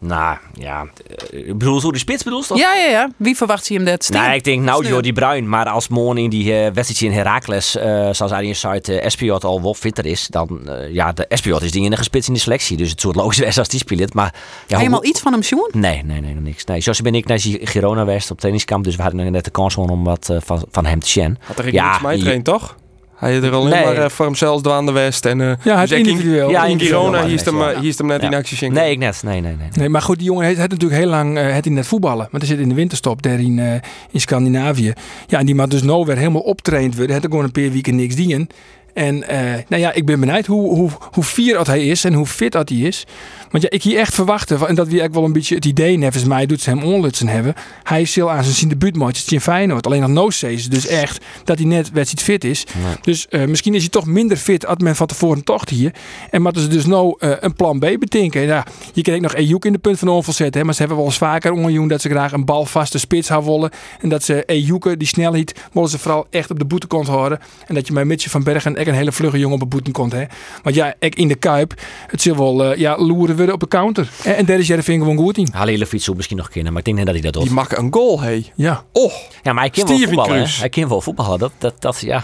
[SPEAKER 4] Nou, ja. eh, Ik bedoel, zo die spits bedoel je toch?
[SPEAKER 1] Ja, ja, ja. Wie verwacht je hem dat?
[SPEAKER 4] Nee, ik denk nou. Jordi Bruin. Maar als morgen in die eh wedstrijdje in Heracles, eh zoals Arjen zei, uh, Espiot al wel fitter is, dan eh, ja, de Espiot is die enige spits in de selectie. Dus het soort logisch is als die speelt. Maar ja, hoe-
[SPEAKER 1] Helemaal iets van hem, Sjoen?
[SPEAKER 4] Nee, nee, nee, nog niks. Nee, zoals ben ik naar Girona geweest op trainingskamp, dus we hadden nog net de kans gewoon om wat van, van hem te zien.
[SPEAKER 3] Had er ik
[SPEAKER 4] Ja,
[SPEAKER 3] mee
[SPEAKER 4] je-
[SPEAKER 3] trainen, toch? Hij had er alleen
[SPEAKER 4] Nee.
[SPEAKER 3] maar eh, voor hemzelf dwaan de West. En, eh,
[SPEAKER 2] Ja, het
[SPEAKER 3] dus
[SPEAKER 2] individueel.
[SPEAKER 4] Ja,
[SPEAKER 3] in
[SPEAKER 4] maar
[SPEAKER 3] hier is hem,
[SPEAKER 4] net,
[SPEAKER 3] eh,
[SPEAKER 4] ja.
[SPEAKER 3] is hem net
[SPEAKER 4] Ja.
[SPEAKER 3] in actie zien.
[SPEAKER 4] Nee, ik net. Nee, nee, nee.
[SPEAKER 2] Nee, maar goed, die jongen heeft, heeft natuurlijk heel lang eh, het in net voetballen. Want hij zit in de winterstop daar in, eh, in Scandinavië. Ja, en die moet dus nou weer helemaal optraind worden. Hij heeft er gewoon een paar weken niks dienen. En eh, nou ja, ik ben benieuwd hoe, hoe, hoe fier dat hij is en hoe fit dat hij is. Want ja, ik hier echt verwachten, en dat we eigenlijk wel een beetje het idee, nevens mij doet ze hem onlutsen hebben. Hij is heel aan zijn zien debuutmatjes in Feyenoord. Alleen nog no dus echt dat hij net wedstrijd fit is.
[SPEAKER 4] Nee.
[SPEAKER 2] Dus eh, misschien is hij toch minder fit als men van tevoren tocht hier. En moeten ze dus nou eh, een plan B bedenken. Ja, je kan ook nog Ejuk in de punt van onval zetten. Hè, maar ze hebben wel eens vaker ongejoen dat ze graag een balvaste spits gaan willen. En dat ze Ejuke, die snelheid, willen ze vooral echt op de boetekant houden. En dat je bij Mitje van Bergen echt een hele vlugge jongen op de boetekant hè. Want ja, ik in de Kuip, het zal wel eh, ja, loeren worden op de counter. En, en daar is Jervin gewoon goed in.
[SPEAKER 4] Halil Fietsoe misschien nog kennen, maar ik denk niet dat hij dat doet.
[SPEAKER 3] Die maakt een goal, hé.
[SPEAKER 2] Ja.
[SPEAKER 3] Oh,
[SPEAKER 4] Ja, maar hij kan wel voetballen. Hij kan wel voetballen. Dat, dat, dat, ja.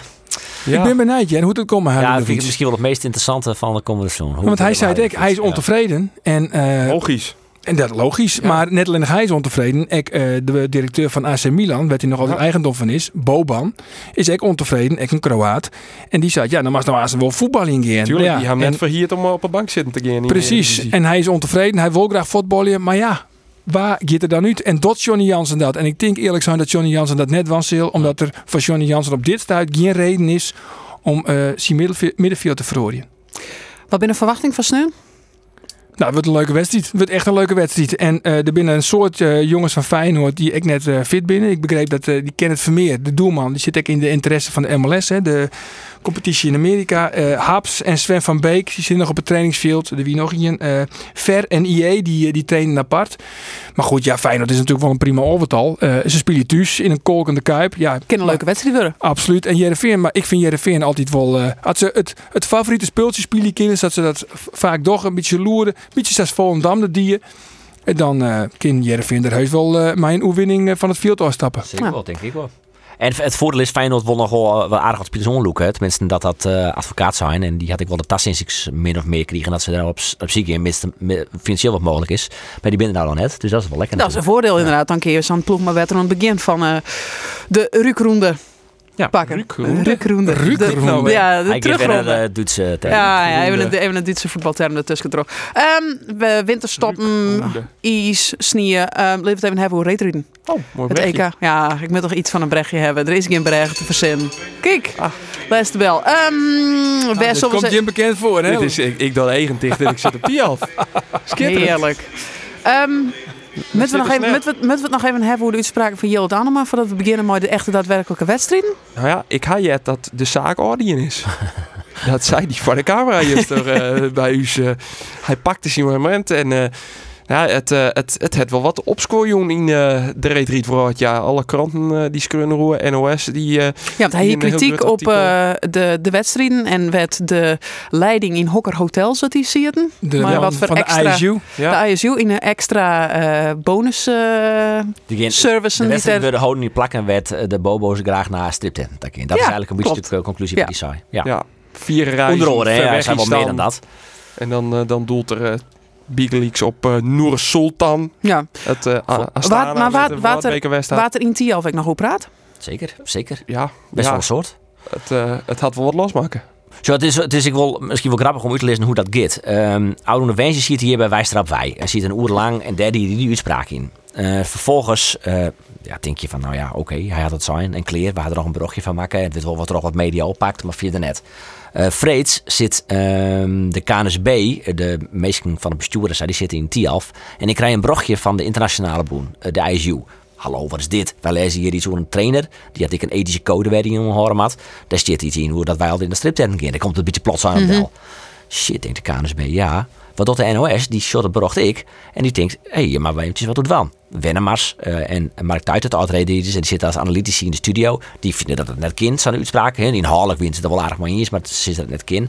[SPEAKER 3] ja.
[SPEAKER 2] Ik ben benieuwd, ja, en hoe het komen
[SPEAKER 4] ja, dat vind ik misschien wel het meest interessante van de komende seizoen.
[SPEAKER 2] Want hij
[SPEAKER 4] het
[SPEAKER 2] zei het hij is
[SPEAKER 4] Ja.
[SPEAKER 2] ontevreden. En eh,
[SPEAKER 3] logisch.
[SPEAKER 2] En dat logisch, maar net alleen hij is ontevreden. Ik, eh, de directeur van AC Milan, waar hij nog altijd eigendom van is, Boban, is ook ontevreden. Ik een Kroaat. En die zei, ja, dan mag nou als wel voetbal in gaan.
[SPEAKER 3] Tuurlijk,
[SPEAKER 2] ja,
[SPEAKER 3] die hebben
[SPEAKER 2] en-
[SPEAKER 3] net verhierd om op een bank zitten te gaan. de
[SPEAKER 2] Precies. En hij is ontevreden. Hij wil graag voetballen. Maar ja, waar gaat er dan uit? En dat Johnny Jansen dat. En ik denk eerlijk zijn dat Johnny Jansen dat net was. Omdat er voor Johnny Jansen op dit stuit geen reden is om eh zijn middenve- middenveld te verrooien.
[SPEAKER 1] Wat ben de verwachting van Sneu?
[SPEAKER 2] Nou, het wordt een leuke wedstrijd. Het wordt echt een leuke wedstrijd. En eh, er binnen een soort eh, jongens van Feyenoord die ik net eh, fit binnen. Ik begreep dat die Kenneth Vermeer, de doelman, die zit ook in de interesse van de MLS, hè, de competitie in Amerika. Haps en Sven van Beek, die zitten nog op het trainingsveld. Er wie nog eh Ver en IE, die, die trainen apart. Maar goed, ja, Feyenoord is natuurlijk wel een prima overtal. Ze spelen thuis in een kolkende kuip. Ja,
[SPEAKER 1] Kan een leuke wedstrijd worden.
[SPEAKER 2] Absoluut. En Jereveen, maar ik vind Jereveen altijd wel... als ze het, het favoriete speeltje spelen kunnen, dat ze dat vaak toch een beetje loeren. Een beetje zoals Volendam dat die. En dan eh kan Jereveen er heus wel eh mijn oefening eh, van het veld afstappen.
[SPEAKER 4] Zeker
[SPEAKER 1] Ja.
[SPEAKER 4] wel, denk ik wel. En het voordeel is, Feyenoord wil nog wel, wel aardig wat spelers onloeken. Tenminste, dat dat eh, advocaat zijn. En die had ik wel de tas sinds ik min of meer kregen. Dat ze daar op, op ziek in, mits mi- financieel wat mogelijk is. Maar die binnen nou dan net. Dus dat is wel lekker.
[SPEAKER 1] Dat is een voordeel inderdaad. Dan kun je zo'n ploeg maar beter aan het begin van eh, de Rukroende
[SPEAKER 4] Ja,
[SPEAKER 1] pakken.
[SPEAKER 3] Rukroende?
[SPEAKER 1] Rukroende.
[SPEAKER 2] Rukroende.
[SPEAKER 1] De-
[SPEAKER 3] Nou,
[SPEAKER 1] Ja, de
[SPEAKER 4] een uh, Duitse term.
[SPEAKER 1] Ja, ja even,
[SPEAKER 3] Roende.
[SPEAKER 1] een, even een Duitse voetbalterm ertussen getrokken. Ehm we winterstoppen, ijs, sneeuw. Ehm laten we het even hebben hoe reetriden.
[SPEAKER 3] Oh, mooi
[SPEAKER 1] Het. EK. Ja, ik moet toch iets van een brechtje hebben. Er is geen brecht te verzinnen. Kijk,
[SPEAKER 3] Ah.
[SPEAKER 1] waar de bel? Ehm
[SPEAKER 2] Dat
[SPEAKER 1] zullen
[SPEAKER 2] komt Jim bekend voor, hè?
[SPEAKER 3] Dit is, ik, ik dicht en ik zit op die af.
[SPEAKER 1] Heerlijk. Ehm Moeten we, nog even, moeten, we, moeten we het nog even hebben hoe de uitspraken van Jill Anema voordat we beginnen met de echte daadwerkelijke wedstrijden?
[SPEAKER 3] Nou ja, ik had je dat de zaak ordien is. dat zei die voor de camera juist er, eh, bij u. eh, hij pakte zijn moment en eh, ja, het, eh, het, het had wel wat opscoren in eh, de retreat voor het jaar. Alle kranten eh, die schreeuwen roeien, NOS, die... eh,
[SPEAKER 1] Ja, want hij
[SPEAKER 3] Die
[SPEAKER 1] heeft kritiek op eh, de, de wedstrijden en werd de leiding in Hokker Hotels dat die zitten.
[SPEAKER 2] De
[SPEAKER 1] maar wat voor
[SPEAKER 2] van
[SPEAKER 1] extra-
[SPEAKER 2] de ISU.
[SPEAKER 3] ja,
[SPEAKER 1] De ISU in een extra eh, bonus eh
[SPEAKER 4] Die
[SPEAKER 1] service.
[SPEAKER 4] de
[SPEAKER 1] en
[SPEAKER 4] wedstrijd
[SPEAKER 1] die
[SPEAKER 4] werden houden niet plakken werd de bobo's graag naar stripten. Dat is eigenlijk een beetje de conclusie
[SPEAKER 1] Ja.
[SPEAKER 4] die zei. Ja.
[SPEAKER 3] ja, vier rijen
[SPEAKER 4] Onder er zijn wel meer dan dat.
[SPEAKER 3] En dan, dan doelt er eh Big Leaks op eh Noor Sultan.
[SPEAKER 1] ja.
[SPEAKER 3] Het uh,
[SPEAKER 4] Wat-
[SPEAKER 3] Astana
[SPEAKER 1] maar wat-
[SPEAKER 3] met de
[SPEAKER 1] wat er-
[SPEAKER 3] Bekerwedstrijd.
[SPEAKER 1] Water in Tialf ik nog hoe praat.
[SPEAKER 4] Zeker, zeker.
[SPEAKER 3] Ja,
[SPEAKER 4] Best
[SPEAKER 3] ja
[SPEAKER 4] wel een soort.
[SPEAKER 3] het, eh, het had wel wat losmaken.
[SPEAKER 4] Zo, het is, het is ik wel, misschien wel grappig om uit te lezen hoe dat gaat. Ehm Oude Wensje ziet hier bij Wijstrap Wij. Hij ziet een uur lang en daar die, die uitspraak in. Eh, vervolgens eh, ja, denk je van, nou ja, oké, hij had het zijn. En Kleer, we hadden er nog een brugje van maken. Het weet wel wat er nog wat media oppakt, maar via de net. Freeds zit ehm, de KNSB, de meesten van de bestuurders, die zitten in Tialf. En ik krijg een brugje van de internationale boen, eh, de ISU. Hallo, wat is dit? Wij lezen hier iets over een trainer. Die had ik een ethische code waar hij in horen had. Daar zit iets in hoe dat wij al in de striptent gaan. Daar komt het een beetje plots aan het bel. Shit, denkt de KNSB, ja. Wat doet de NOS? Die shot bracht ik. En die denkt, hé, hey, maar eventjes wat doet Wan? Wennemars eh, en Mark Tuit, het oud-redacteur, en die zitten als analytici in de studio. Die vinden dat het net kind, zijn uitspraken. hè. Inhoudelijk wint ze er wel aardig mee eens, maar het zit er net kind.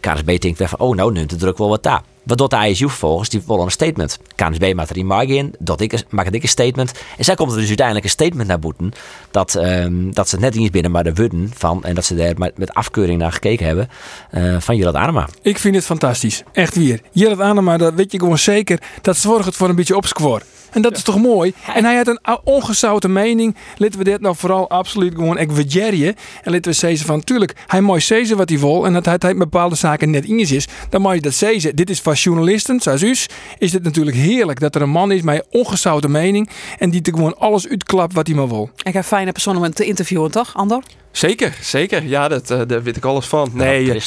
[SPEAKER 4] KNSB denkt weer van, oh, nou neemt de druk wel wat daar. Wat doet de ISU vervolgens? Die willen een statement. KNSB maakt er in in, dat ik maak ik een statement. En zij komt er dus uiteindelijk een statement naar boeten dat, ehm, dat ze het net niet binnen maar de wudden van en dat ze daar met, afkeuring naar gekeken hebben uh, van Jillet Anema.
[SPEAKER 2] Ik vind het fantastisch. Echt weer. Jillet Anema, dat weet je gewoon zeker. Dat zorgt het voor een beetje opscoor. En dat is toch mooi? En hij had een ongezouten mening. Laten we dit nou vooral absoluut gewoon ekwagerje. En laten we zeggen van, tuurlijk, hij mag zeggen wat hij wil. En dat hij, bepaalde zaken net in is. Dan mag je dat zeggen. Dit is voor journalisten, zoals u, is het natuurlijk heerlijk dat er een man is met een ongezouten mening. En die te gewoon alles uitklapt wat hij maar wil.
[SPEAKER 1] Ik heb fijne persoon om te interviewen, toch, Andor?
[SPEAKER 3] Zeker, zeker. Ja, dat, uh, daar weet ik alles van. Nee, ja,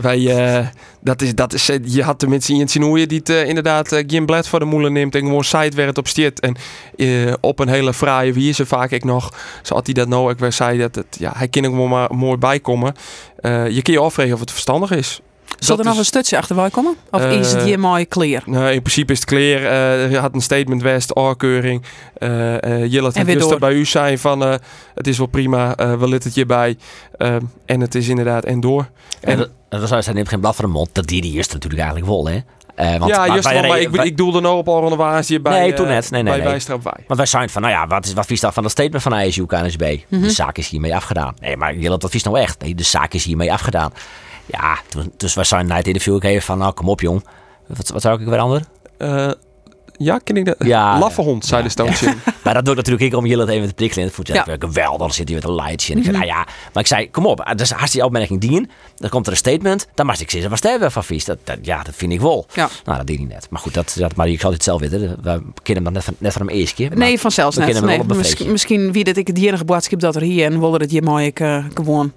[SPEAKER 3] wij, uh, dat is, dat is, eh, je had tenminste in Sinoeje die het uh, inderdaad uh, voor de moelen neemt en gewoon site werd op stiert. En op een hele fraaie wijze vaak ik nog, zoals hij dat nou weer zei, dat het, ja, hij kan er maar mooi bijkomen. je kun je afvragen of het verstandig is.
[SPEAKER 1] Zal er nog een stukje achter komen? Of is het hier mooi clear?
[SPEAKER 3] Nou, in principe is het clear. Uh, je had een statement west, afkeuring. Uh, uh, Jillet het dus bij u zijn van het is wel prima, we laten het je bij. en het is inderdaad en door.
[SPEAKER 4] En, en dat zou hij neemt geen blad van de mond. Dat die die eerste natuurlijk eigenlijk wel, hè?
[SPEAKER 3] Uh, want, ja, juist maar, maar ik, ik doelde nou op organisatie bij,
[SPEAKER 4] nee, toen net. Nee, nee,
[SPEAKER 3] bij
[SPEAKER 4] nee. Want wij zijn van, nou ja, wat is wat vies dat van het statement van ISU KNSB? Mm -hmm. De zaak is hiermee afgedaan. Nee, maar Jillet, wat vies nou echt? Nee, de zaak is hiermee afgedaan. Ja, dus wij zijn na het interview ook even van, nou kom op jong. Wat, wat zou ik weer ander?
[SPEAKER 3] Uh, ja, ken ik dat? Ja, Laffe hond, zei de Stones.
[SPEAKER 4] maar dat doet natuurlijk ik om jullie het even te prikkelen in het voet. Ja. Geweldig, dan zit hij met een lightje. En ik zei, mhm. nou ja, maar ik zei, kom op, dat is hartstikke opmerking dien. Dan komt er een statement, dan mag ik zeggen, wat stel van vies? Dat, dat, ja, dat vind ik wel. Ja. Nou, dat deed hij net. Maar goed, dat, dat, maar ik zal het zelf weten. We kennen hem dan net van, net van hem eerst keer.
[SPEAKER 1] Nee, vanzelfs net. Nee, misschien, misschien wie dat ik het enige boodschap dat er hier en wilde het hier mooi ik, uh, gewoon.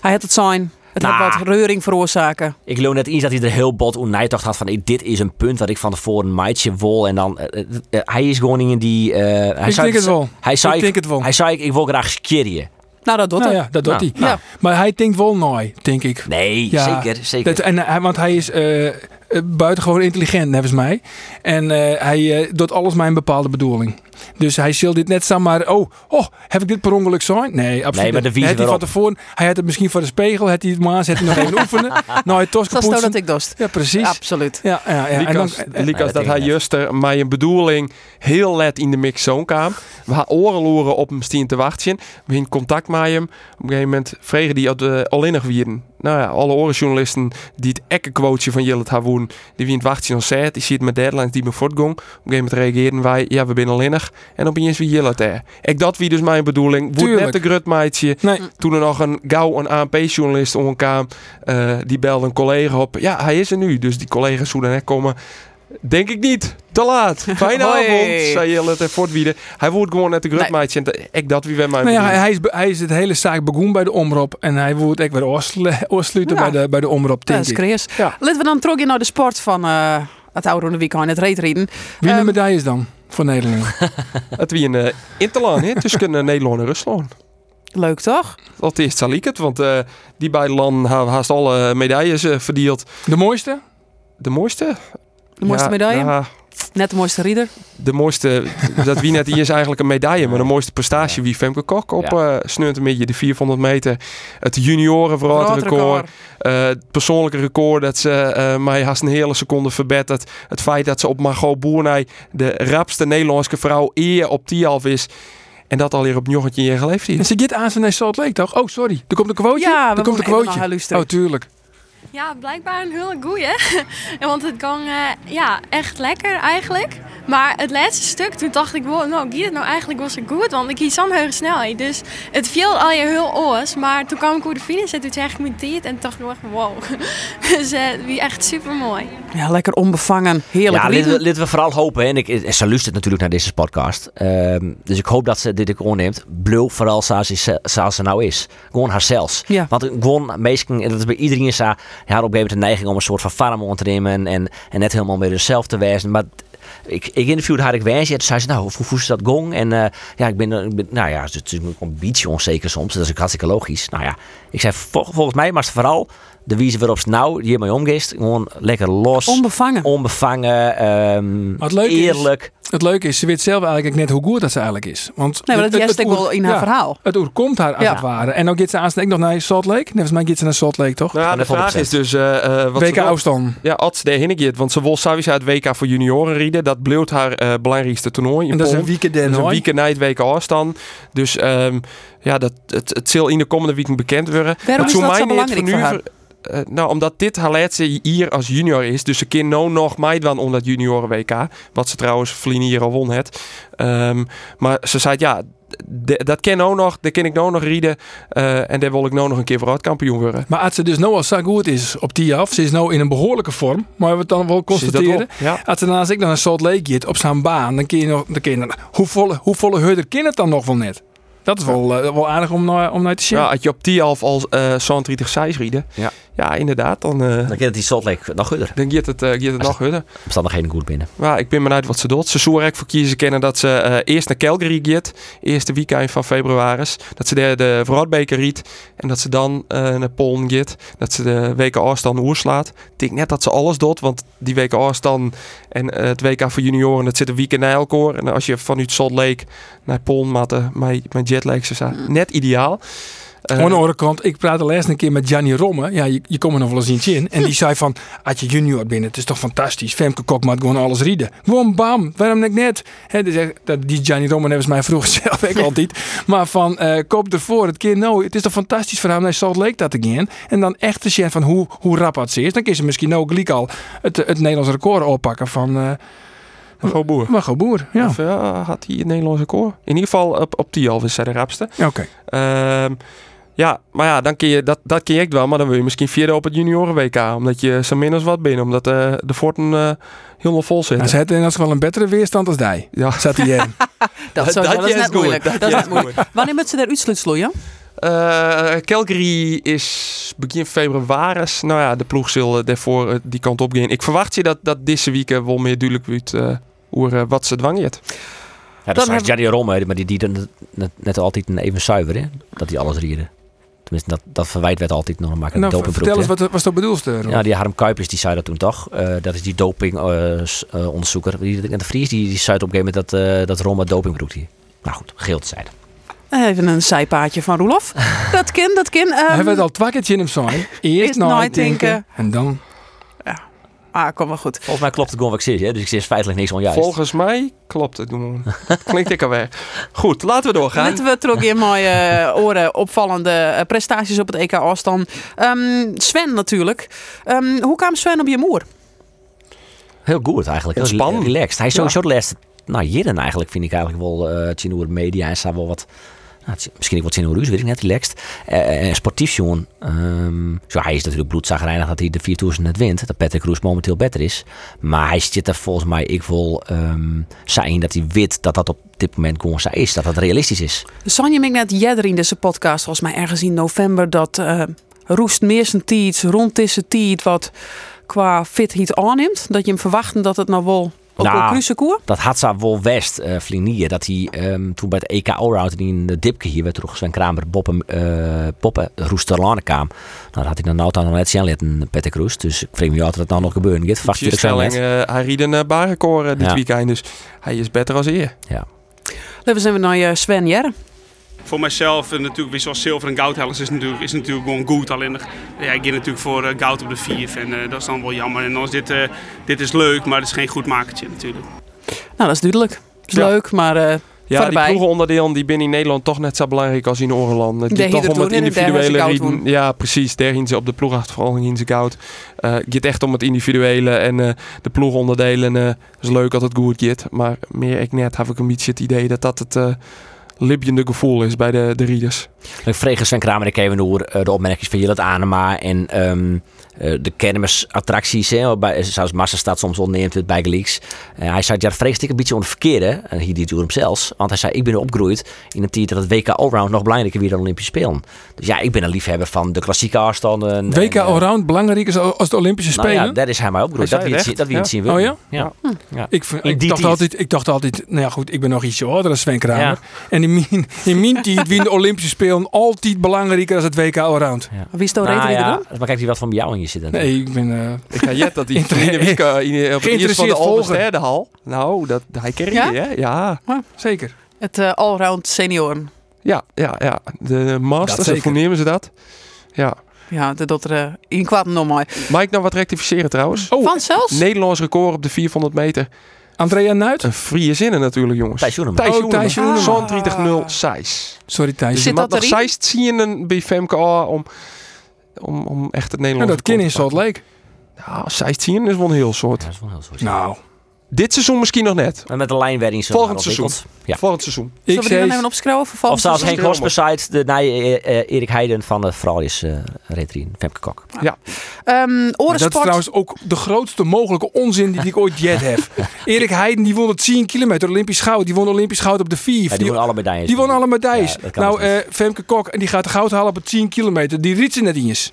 [SPEAKER 1] Hij had het zijn. Het nou, had wat reuring veroorzaken.
[SPEAKER 4] Ik geloof net eens dat hij er heel bot onneigdacht had van dit is een punt wat ik van tevoren een maatje wil. En dan, uh, uh, hij is gewoon in die... Uh,
[SPEAKER 2] hij ik denk het wel.
[SPEAKER 4] Hij zei, ik denk het wel. Hij zei, ik wil graag skierje.
[SPEAKER 1] Nou, dat doet
[SPEAKER 2] nou,
[SPEAKER 1] hij.
[SPEAKER 2] Ja, dat doet nou, hij. Ja. Maar hij denkt wel nooit, denk ik.
[SPEAKER 4] Nee, ja, zeker. zeker.
[SPEAKER 2] Dat, en, want hij is uh, buitengewoon intelligent, nevens mij. En uh, hij uh, doet alles met een bepaalde bedoeling. Dus hij zult dit net maar, oh, oh, heb ik dit per ongeluk zo? Nee, absoluut. Nee, maar de hij van tevoren, hij had het misschien voor de spiegel, had hij het maar zet hij nog even oefenen. Nou, hij tost
[SPEAKER 1] Dat dat ik dost.
[SPEAKER 2] Ja, precies.
[SPEAKER 1] Absoluut.
[SPEAKER 2] Ja, ja, ja.
[SPEAKER 3] Likas, en dan, dat hij juist er met een bedoeling heel let in de mix zo kwam. We gaan oren op hem stien te wachten. We in contact met hem. Op een gegeven moment vregen die al innig wierden nou ja, alle orenjournalisten die het ekke quoteje van Jillet hebben die wie in het wachtje nog zei, die ziet met deadlines die me voortgang. Op een gegeven moment reageerden wij, ja, we zijn innig. En opeens wie Jillet er. Ik dat wie dus mijn bedoeling. Woed net de grutmeidje. Nee. Toen er nog een gauw een ANP-journalist omkwam, uh, die belde een collega op. Ja, hij is er nu. Dus die collega's zouden net komen. Denk ik niet. Te laat. Fijne avond, zei Jelle en voortwieden. Hij wordt gewoon net de grutmaatje. En ik dat wie wij mij
[SPEAKER 2] nou ja, hij, is, hij is het hele zaak begonnen bij de omroep. En hij wordt ook weer oorsluiten bij, de, bij de omroep, denk
[SPEAKER 1] dat is ja. Laten we dan terug naar de sport van uh, het oude de weekend, het reetreden.
[SPEAKER 2] Wie de um, medailles dan voor Nederland?
[SPEAKER 3] het wie een uh, interland, tussen uh, Nederland en Rusland.
[SPEAKER 1] Leuk toch?
[SPEAKER 3] Dat is zal ik het, want uh, die beide landen hebben haast alle medailles uh, verdeeld.
[SPEAKER 2] De mooiste?
[SPEAKER 3] De mooiste?
[SPEAKER 1] De mooiste medaille? net de mooiste rieder?
[SPEAKER 3] De mooiste, dat wie net hier is eigenlijk een medaille, maar de mooiste prestatie wie Femke Kok op ja. uh, de 400 meter. Het junioren record. Uh, het persoonlijke record dat ze uh, mij haast een hele seconde verbeterd. Het feit dat ze op Margot Boernij de rapste Nederlandse vrouw eer op Tialf is. En dat al hier op jochentje jaar geleefd hier.
[SPEAKER 2] En ze gaat aan zijn Salt Lake toch? Oh, sorry. Er komt een quoteje?
[SPEAKER 1] Ja,
[SPEAKER 2] er komt een
[SPEAKER 1] quoteje.
[SPEAKER 2] Oh, tuurlijk.
[SPEAKER 6] Ja, blijkbaar een hele goeie. Want het kan uh, ja, echt lekker eigenlijk. Maar het laatste stuk, toen dacht ik, wow, nou, het nou eigenlijk was het goed. Want ik kies zo'n hoge snelheid. Dus het viel al je heel oors. Maar toen kwam ik over de finish en toen zei ik mijn tijd. En toen dacht ik echt, wow. dus uh, wie echt super mooi.
[SPEAKER 1] Ja, lekker onbevangen. Heerlijk.
[SPEAKER 4] Ja, laten we, vooral hopen. En ik, ze luistert natuurlijk naar deze podcast. Uh, dus ik hoop dat ze dit ook neemt. Blul vooral zoals ze nou is. Gewoon haarzelfs. Ja. Want gewoon, meestal, dat is bij iedereen zo ja, op een gegeven moment de neiging om een soort van farm te nemen en, en net helemaal meer zelf te wezen. Maar ik, ik interviewde haar ik wees. En toen zei ze, nou, hoe dat gong? En uh, ja, ik ben, nou ja, het is een beetje onzeker soms. Dat is ook hartstikke logisch. Nou ja, ik zei, vol, volgens mij maar vooral de wijze waarop ze nou hiermee omgeest. Gewoon lekker los,
[SPEAKER 1] Onbevangen.
[SPEAKER 4] onbevangen, ehm,
[SPEAKER 2] Maar het leuke is-
[SPEAKER 4] eerlijk.
[SPEAKER 2] Het leuke is, ze weet zelf eigenlijk net hoe goed dat ze eigenlijk is. Want
[SPEAKER 1] Nee, maar dat
[SPEAKER 2] het-
[SPEAKER 1] juist ik wel
[SPEAKER 2] oer-
[SPEAKER 1] in haar
[SPEAKER 2] ja,
[SPEAKER 1] verhaal.
[SPEAKER 2] Het oerkomt haar als
[SPEAKER 1] Ja.
[SPEAKER 2] het ware. En dan gaat ze aanstaan nog naar Salt Lake. Volgens mij gaat ze naar Salt Lake, toch?
[SPEAKER 3] Nou, de vraag is dus... eh, eh, wat ze
[SPEAKER 2] WK afstand.
[SPEAKER 3] Ja, als daarheen gaat, want ze wil sowieso het WK voor junioren rieden. Dat bleef haar eh, belangrijkste toernooi in
[SPEAKER 2] En dat is een weekend
[SPEAKER 3] Dat is een weekend na het WK afstand. Dus ehm, ja, dat, het, het zal in de komende weekend bekend worden.
[SPEAKER 1] Waarom
[SPEAKER 3] Maar
[SPEAKER 1] is
[SPEAKER 3] toen
[SPEAKER 1] dat zo
[SPEAKER 3] mijne het
[SPEAKER 1] belangrijk voor haar?
[SPEAKER 3] Eh, nou, omdat dit haar laatste hier als junior is. Dus ze kan nou nog meedoen om dat junioren WK. Wat ze trouwens Vlien hier al won het. Ehm, maar ze zei, ja, de- dat ken ook nog. Dat ken ik nou nog rieden. eh, en daar wil ik nou nog een keer vooruit kampioen worden.
[SPEAKER 2] Maar als ze dus nou al zo goed is op die af, ze is nou in een behoorlijke vorm, maar we het dan wel constateren.
[SPEAKER 3] wel? Ja.
[SPEAKER 2] Als ze naast ik dan naar Salt Lake gaat op zijn baan, dan kun je nog, dan kun je, dan- hoe volle, hoe volle hurder kind het dan nog wel net? Dat is wel, eh, wel aardig om, naar- om naar te zien.
[SPEAKER 3] Ja, als je op die half als uh, 30 6 rieden.
[SPEAKER 4] Ja.
[SPEAKER 3] Ja, inderdaad. Dan, eh
[SPEAKER 4] Dan het die Salt Lake nog gutter.
[SPEAKER 3] dan gaat het, eh, gaat het nog.
[SPEAKER 4] Omstandigheden goed binnen.
[SPEAKER 3] Maar ik ben benieuwd wat ze doet. Ze zou er echt voor kiezen kennen dat ze eh, eerst naar Calgary gaat. Eerste weekend van februari. Dat ze daar de vooruitbeker riet. En dat ze dan eh, naar Polen gaat. Dat ze de WK afstand oerslaat. Ik denk net dat ze alles doet. Want die WK afstand en het WK voor junioren. Dat zit een weekend na elkaar. En als je vanuit Salt Lake naar Polen maakt, met, jetlag. Ze zijn net ideaal. Eh,
[SPEAKER 2] Aan de andere kant, ik praatte laatst een keer met Gianni Romme. Ja, je, je komt er nog wel eens iets in. En die zei van, als je junior bent, het is toch fantastisch. Femke Kok maakt gewoon alles rieden. Gewoon bam, waarom niet net? Dus dat- die Gianni Romme hebben ze mij vroeger zelf ik altijd. Maar van, eh, koop ervoor, het keer nou, het is toch fantastisch voor hem naar Salt Lake dat te gaan. En dan echt te zien van hoe, hoe rap het ze is. Dan kun ze misschien ook gelijk al het, het Nederlands record oppakken van... eh
[SPEAKER 3] Go Boer.
[SPEAKER 2] Margot Boer, ja.
[SPEAKER 3] Of ja, had hij een Nederlandse koor? In ieder geval op, op die half is zij de rapste.
[SPEAKER 2] Oké.
[SPEAKER 3] Ehm, ja, maar ja, dan kun je, dat, dat kun je echt wel. Maar dan wil je misschien vierde op het junioren WK. Omdat je zo min als wat bent. Omdat eh, de forten eh helemaal vol zitten.
[SPEAKER 2] ze had in ieder geval een betere weerstand als die.
[SPEAKER 3] Ja.
[SPEAKER 2] Zat hij in.
[SPEAKER 1] Dat, is- dat is
[SPEAKER 3] is
[SPEAKER 1] net
[SPEAKER 3] goed.
[SPEAKER 1] moeilijk. Dat, is
[SPEAKER 3] is
[SPEAKER 1] net moeilijk. Wanneer moet ze daar uitsluitsel, ja?
[SPEAKER 3] Eh, Calgary is begin februari. Nou ja, de ploeg zal eh, daarvoor die kant op gaan. Ik verwacht je dat, dat deze week wel meer duidelijk wordt eh, hoe, eh, wat ze dwangert.
[SPEAKER 4] Ja, dat is
[SPEAKER 1] hebben-
[SPEAKER 4] Gianni Romme, maar die, die dan net, net altijd een even zuiver, hè? Dat die alles rieden. Tenminste, dat, dat verwijt werd altijd nog maar een
[SPEAKER 2] Nou,
[SPEAKER 4] dopingproef.
[SPEAKER 2] vertel eens, wat was dat bedoelste? Rob?
[SPEAKER 4] Ja, die Harm Kuipers die zei dat toen toch. Eh, dat is die dopingonderzoeker. die en de Vries die, die zei op een gegeven moment dat, eh dat Roma doping broekt hier. Nou goed, geel te zijn.
[SPEAKER 1] Even een zijpaadje van Roelof. Dat kan, dat kan. Ehm,
[SPEAKER 2] Hij werd al twee keer in hem zijn. Eerst nadenken. en dan...
[SPEAKER 1] Ah, kom wel goed.
[SPEAKER 4] Volgens mij klopt het gewoon wat ik zeg, hè? dus ik zeg feitelijk niks onjuist.
[SPEAKER 3] Volgens mij klopt het. Doen. Klinkt ik alweer. Goed, laten we doorgaan.
[SPEAKER 1] Laten we terug in mooie eh, oren opvallende eh, prestaties op het EK afstand. Ehm, Sven natuurlijk. Ehm, hoe kwam Sven op je moer?
[SPEAKER 4] Heel goed eigenlijk. Heel
[SPEAKER 3] Ontspannen.
[SPEAKER 4] rela- relaxed. Hij is sowieso de laatste, nou jaren eigenlijk vind ik eigenlijk wel, eh zien hoe de media en staat wel wat, nou, is misschien ook wat zien hoe weet ik net, relaxed. Eh, sportief jongen. Ehm, zo, hij is natuurlijk bloedzagrijnig dat hij de 4000 net wint. Dat Patrick Roes momenteel beter is. Maar hij zit er volgens mij ik wil ehm zijn dat hij weet dat dat op dit moment gewoon zo is. Dat dat realistisch is.
[SPEAKER 1] Sanje ik net jeder in deze podcast, volgens mij ergens in november, dat eh, Roest meer zijn rond deze tijd wat qua fitheid aanneemt. Dat je hem verwachten dat het nou wel ook
[SPEAKER 4] Nou,
[SPEAKER 1] koer.
[SPEAKER 4] Dat had ze wel West, eh Flinier, dat hij ehm, toen bij het EK Allround die in de dipke hier werd terug Sven Kramer, Boppen, eh Poppen, Roesterlane kwam. Nou, dat had hij dan nou dan nog net zien laten, Patrick Roest. Dus ik vreemd me af dat nou nog gebeuren. Verwacht je
[SPEAKER 3] stelling, eh, hij ried een uh, eh, dit
[SPEAKER 4] Ja.
[SPEAKER 3] weekend. Dus hij is beter als eer.
[SPEAKER 4] Ja.
[SPEAKER 1] Dan zijn we naar je Sven Jerre.
[SPEAKER 7] Voor mijzelf, en natuurlijk, weer zoals zilver en goudhellers is natuurlijk, is natuurlijk gewoon goed. Alleen, ja, ik ga natuurlijk voor eh, goud op de vier en eh, dat is dan wel jammer. En dan is dit, eh, dit is leuk, maar het is geen goed makertje natuurlijk.
[SPEAKER 1] Nou, dat is duidelijk. Dat is
[SPEAKER 3] Ja.
[SPEAKER 1] leuk, maar eh
[SPEAKER 3] Ja,
[SPEAKER 1] Voor
[SPEAKER 3] die ploegenonderdelen die binnen in Nederland toch net zo belangrijk als in Oorland. Die
[SPEAKER 1] Daar
[SPEAKER 3] toch om het individuele
[SPEAKER 1] goud
[SPEAKER 3] rieden. Ja, precies. Daar gaan ze op de ploegachtervolging in ze goud. Eh, het gaat echt om het individuele en eh, de ploegonderdelen. eh is leuk als het goed gaat. Maar meer ik net heb ik een beetje het idee dat dat het eh libjende gevoel is bij de, de rieders.
[SPEAKER 4] Ik vreeg Sven Kramer ik even door eh, de opmerkingen van Jillet Anema en ehm, eh, de kermisattracties. Hè, bij, zoals Massa staat soms onderneemt het bij Gleeks. Eh, hij zei, ja, dat vrees ik een beetje onder het verkeerde. En hier die door hem zelfs. Want hij zei, ik ben opgegroeid in een tijd dat het WK Allround nog belangrijker weer dan Olympische Spelen. Dus ja, ik ben een liefhebber van de klassieke afstanden.
[SPEAKER 2] WK
[SPEAKER 4] en, eh,
[SPEAKER 2] Allround belangrijk is als de Olympische
[SPEAKER 4] Nou
[SPEAKER 2] Spelen.
[SPEAKER 4] ja, daar is hij mij opgegroeid.
[SPEAKER 3] Hij
[SPEAKER 4] Dat wie
[SPEAKER 3] het
[SPEAKER 4] zien- dat wie het zien wil.
[SPEAKER 2] Oh ja?
[SPEAKER 4] Ja. In
[SPEAKER 2] ik, dacht
[SPEAKER 4] tijd.
[SPEAKER 2] altijd, ik dacht altijd, nou ja goed, ik ben nog ietsje ouder dan Sven Kramer.
[SPEAKER 3] Ja.
[SPEAKER 2] En in mijn, in mijn tijd wien de Olympische Spelen onderdelen altijd belangrijker dan het WK Allround.
[SPEAKER 1] Wie is nou
[SPEAKER 4] Nou
[SPEAKER 1] reden
[SPEAKER 4] ja,
[SPEAKER 1] doen?
[SPEAKER 4] maar kijk die wat van bij jou in je zit.
[SPEAKER 2] Nee, ik ben... eh,
[SPEAKER 3] Ik ga jet dat die Wieke in- op het eerst van de. Alversterdehal. Nou, dat, hij kreeg
[SPEAKER 1] Ja?
[SPEAKER 3] je, hè? Ja.
[SPEAKER 2] zeker.
[SPEAKER 1] Het eh, allround senioren.
[SPEAKER 3] Ja, ja, ja. De
[SPEAKER 2] Dat
[SPEAKER 3] masters, hoe nemen ze dat? Ja.
[SPEAKER 1] Ja, de dotter uh, in kwaad nog maar.
[SPEAKER 3] Mag ik nou wat rectificeren trouwens?
[SPEAKER 2] Oh,
[SPEAKER 1] Van zelfs?
[SPEAKER 3] Nederlands record op de 400 meter.
[SPEAKER 2] Andrea Nuit?
[SPEAKER 3] Een vrije zinnen natuurlijk, jongens.
[SPEAKER 4] Thijs Joeneman.
[SPEAKER 3] Thijs
[SPEAKER 2] Oh, Thijs
[SPEAKER 3] Joeneman.
[SPEAKER 2] Joeneman.
[SPEAKER 3] 30-0 Seis.
[SPEAKER 2] Sorry Thijs.
[SPEAKER 3] Dus
[SPEAKER 1] Zit
[SPEAKER 3] je
[SPEAKER 1] dat
[SPEAKER 3] nog
[SPEAKER 1] erin?
[SPEAKER 3] Seis zien bij Femke A om, om, om echt het
[SPEAKER 2] Nou,
[SPEAKER 3] Nederlands
[SPEAKER 2] dat ken in Salt Lake.
[SPEAKER 3] Nou, Seis zien is wel een heel soort.
[SPEAKER 4] Ja, dat is wel heel soort.
[SPEAKER 2] Nou,
[SPEAKER 3] Dit seizoen misschien nog net.
[SPEAKER 4] En met de lijnwerking zo
[SPEAKER 3] Volgend
[SPEAKER 4] maar
[SPEAKER 3] seizoen.
[SPEAKER 4] Ja.
[SPEAKER 3] Volgend seizoen.
[SPEAKER 2] ik
[SPEAKER 1] Zullen we die dan even opschrijven? Voor
[SPEAKER 4] Of zelfs Henk. Hospesite, de nee, eh, eh, Erik Heiden van de Fraulis uh, Retrien, Femke Kok.
[SPEAKER 1] Um,
[SPEAKER 2] Nou, dat is trouwens ook de grootste mogelijke onzin die ik ooit jet heb. Erik Heiden die won het 10 kilometer Olympisch goud. Die won Olympisch goud op de 4.
[SPEAKER 4] Ja, die won alle medailles.
[SPEAKER 2] die won alle medailles.
[SPEAKER 4] Ja,
[SPEAKER 2] nou, eh, Femke Kok en die gaat de goud halen op het 10 kilometer. Die riet ze net eens.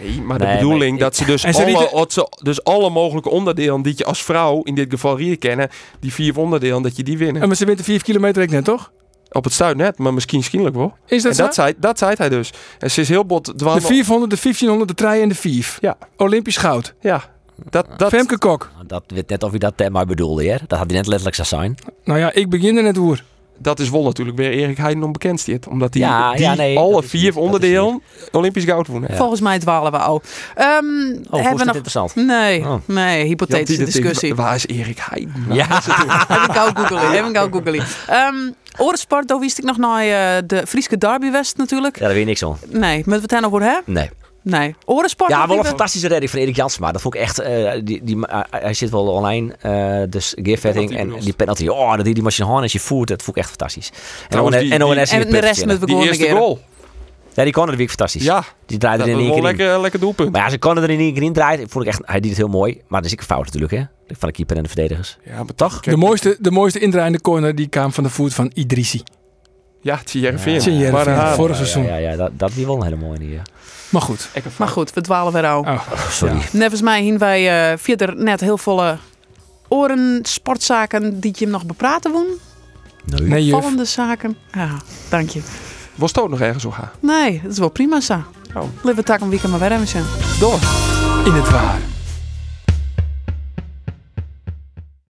[SPEAKER 3] Nee, maar
[SPEAKER 4] Nee,
[SPEAKER 3] de bedoeling
[SPEAKER 4] maar
[SPEAKER 3] dat ze dus, alle, ze dus alle mogelijke onderdelen die je als vrouw in dit geval hier kennen, die vier onderdelen, dat je die winnen.
[SPEAKER 2] En maar ze wint de 4 kilometer ik net, toch?
[SPEAKER 3] Op het stuit net, maar misschien schielijk wel.
[SPEAKER 2] Is dat
[SPEAKER 3] en
[SPEAKER 2] zo?
[SPEAKER 3] dat zei, dat zei hij dus. En ze is heel bot
[SPEAKER 2] de
[SPEAKER 3] dwalen.
[SPEAKER 2] 500, de 1500, de 3 en de 4.
[SPEAKER 3] Ja.
[SPEAKER 2] Olympisch goud.
[SPEAKER 3] Ja, dat, dat,
[SPEAKER 2] Femke Kok.
[SPEAKER 4] Dat weet net of je dat maar bedoelde, hè? Dat had hij net letterlijk zo zijn.
[SPEAKER 2] Nou ja, ik begin er net oer.
[SPEAKER 3] Dat is wel natuurlijk weer Erik Heiden onbekend. Omdat hij
[SPEAKER 4] Ja,
[SPEAKER 3] die
[SPEAKER 4] ja, nee,
[SPEAKER 3] alle vier onderdelen Olympisch goud wonnen.
[SPEAKER 4] Ja.
[SPEAKER 1] Volgens mij dwalen we al. Ehm,
[SPEAKER 4] Oh,
[SPEAKER 1] hebben we nog...
[SPEAKER 4] interessant?
[SPEAKER 1] Nee,
[SPEAKER 4] Oh.
[SPEAKER 1] nee, hypothetische discussie.
[SPEAKER 3] Waar is Erik Heiden?
[SPEAKER 4] Ja.
[SPEAKER 1] Even gauw googelen, even gauw googelen. Um, orensport, daar wist ik nog naar eh, de Frieske Derby West natuurlijk.
[SPEAKER 4] Ja, daar weet je niks van.
[SPEAKER 1] Nee, moeten we het daar nog voor hebben?
[SPEAKER 4] Nee.
[SPEAKER 1] Nee. Orensport?
[SPEAKER 4] Ja, wel een fantastische redding van Erik Jansma. Dat vond ik echt... eh, die, die, eh, hij zit wel online, eh, dus gearvetting en die penalty. Oh, dat die die machine hand als je voert, dat vond ik echt fantastisch. En ONS
[SPEAKER 3] die-
[SPEAKER 4] en ONS
[SPEAKER 1] de rest moeten we
[SPEAKER 3] Die eerste goal.
[SPEAKER 4] Ja, die kon er weer fantastisch.
[SPEAKER 3] Ja,
[SPEAKER 4] Die draaide
[SPEAKER 3] dat
[SPEAKER 4] er in
[SPEAKER 3] was
[SPEAKER 4] één keer in.
[SPEAKER 3] lekker, lekker doelpunt.
[SPEAKER 4] Maar ja, ze konden er in één keer in draaien. Vond ik echt, hij deed het heel mooi. Maar dat is ik een fout natuurlijk, hè? Van de keeper en de verdedigers.
[SPEAKER 3] Ja, maar toch?
[SPEAKER 2] De mooiste, de mooiste indraaiende corner die kwam van de voet van Idrissi.
[SPEAKER 3] Ja, het is Jereveen.
[SPEAKER 4] Ja,
[SPEAKER 3] eh,
[SPEAKER 2] Vorig
[SPEAKER 4] Ja,
[SPEAKER 2] seizoen.
[SPEAKER 4] Ja, ja, dat, dat die wel een hele mooie. Die, eh.
[SPEAKER 2] Maar goed.
[SPEAKER 1] Maar goed, we dwalen weer al.
[SPEAKER 2] Oh,
[SPEAKER 4] Sorry.
[SPEAKER 1] Nevens mij hien wij eh verder net heel volle oren sportzaken die je nog bepraten woen.
[SPEAKER 4] Nee.
[SPEAKER 2] Nee.
[SPEAKER 1] Vallende zaken. Ja, dank je.
[SPEAKER 3] Was het ook nog ergens zo gaan?
[SPEAKER 1] Nee, dat is wel prima zo.
[SPEAKER 3] Oh.
[SPEAKER 1] Een weekend maar weer even zijn.
[SPEAKER 3] Door.
[SPEAKER 2] In het waar.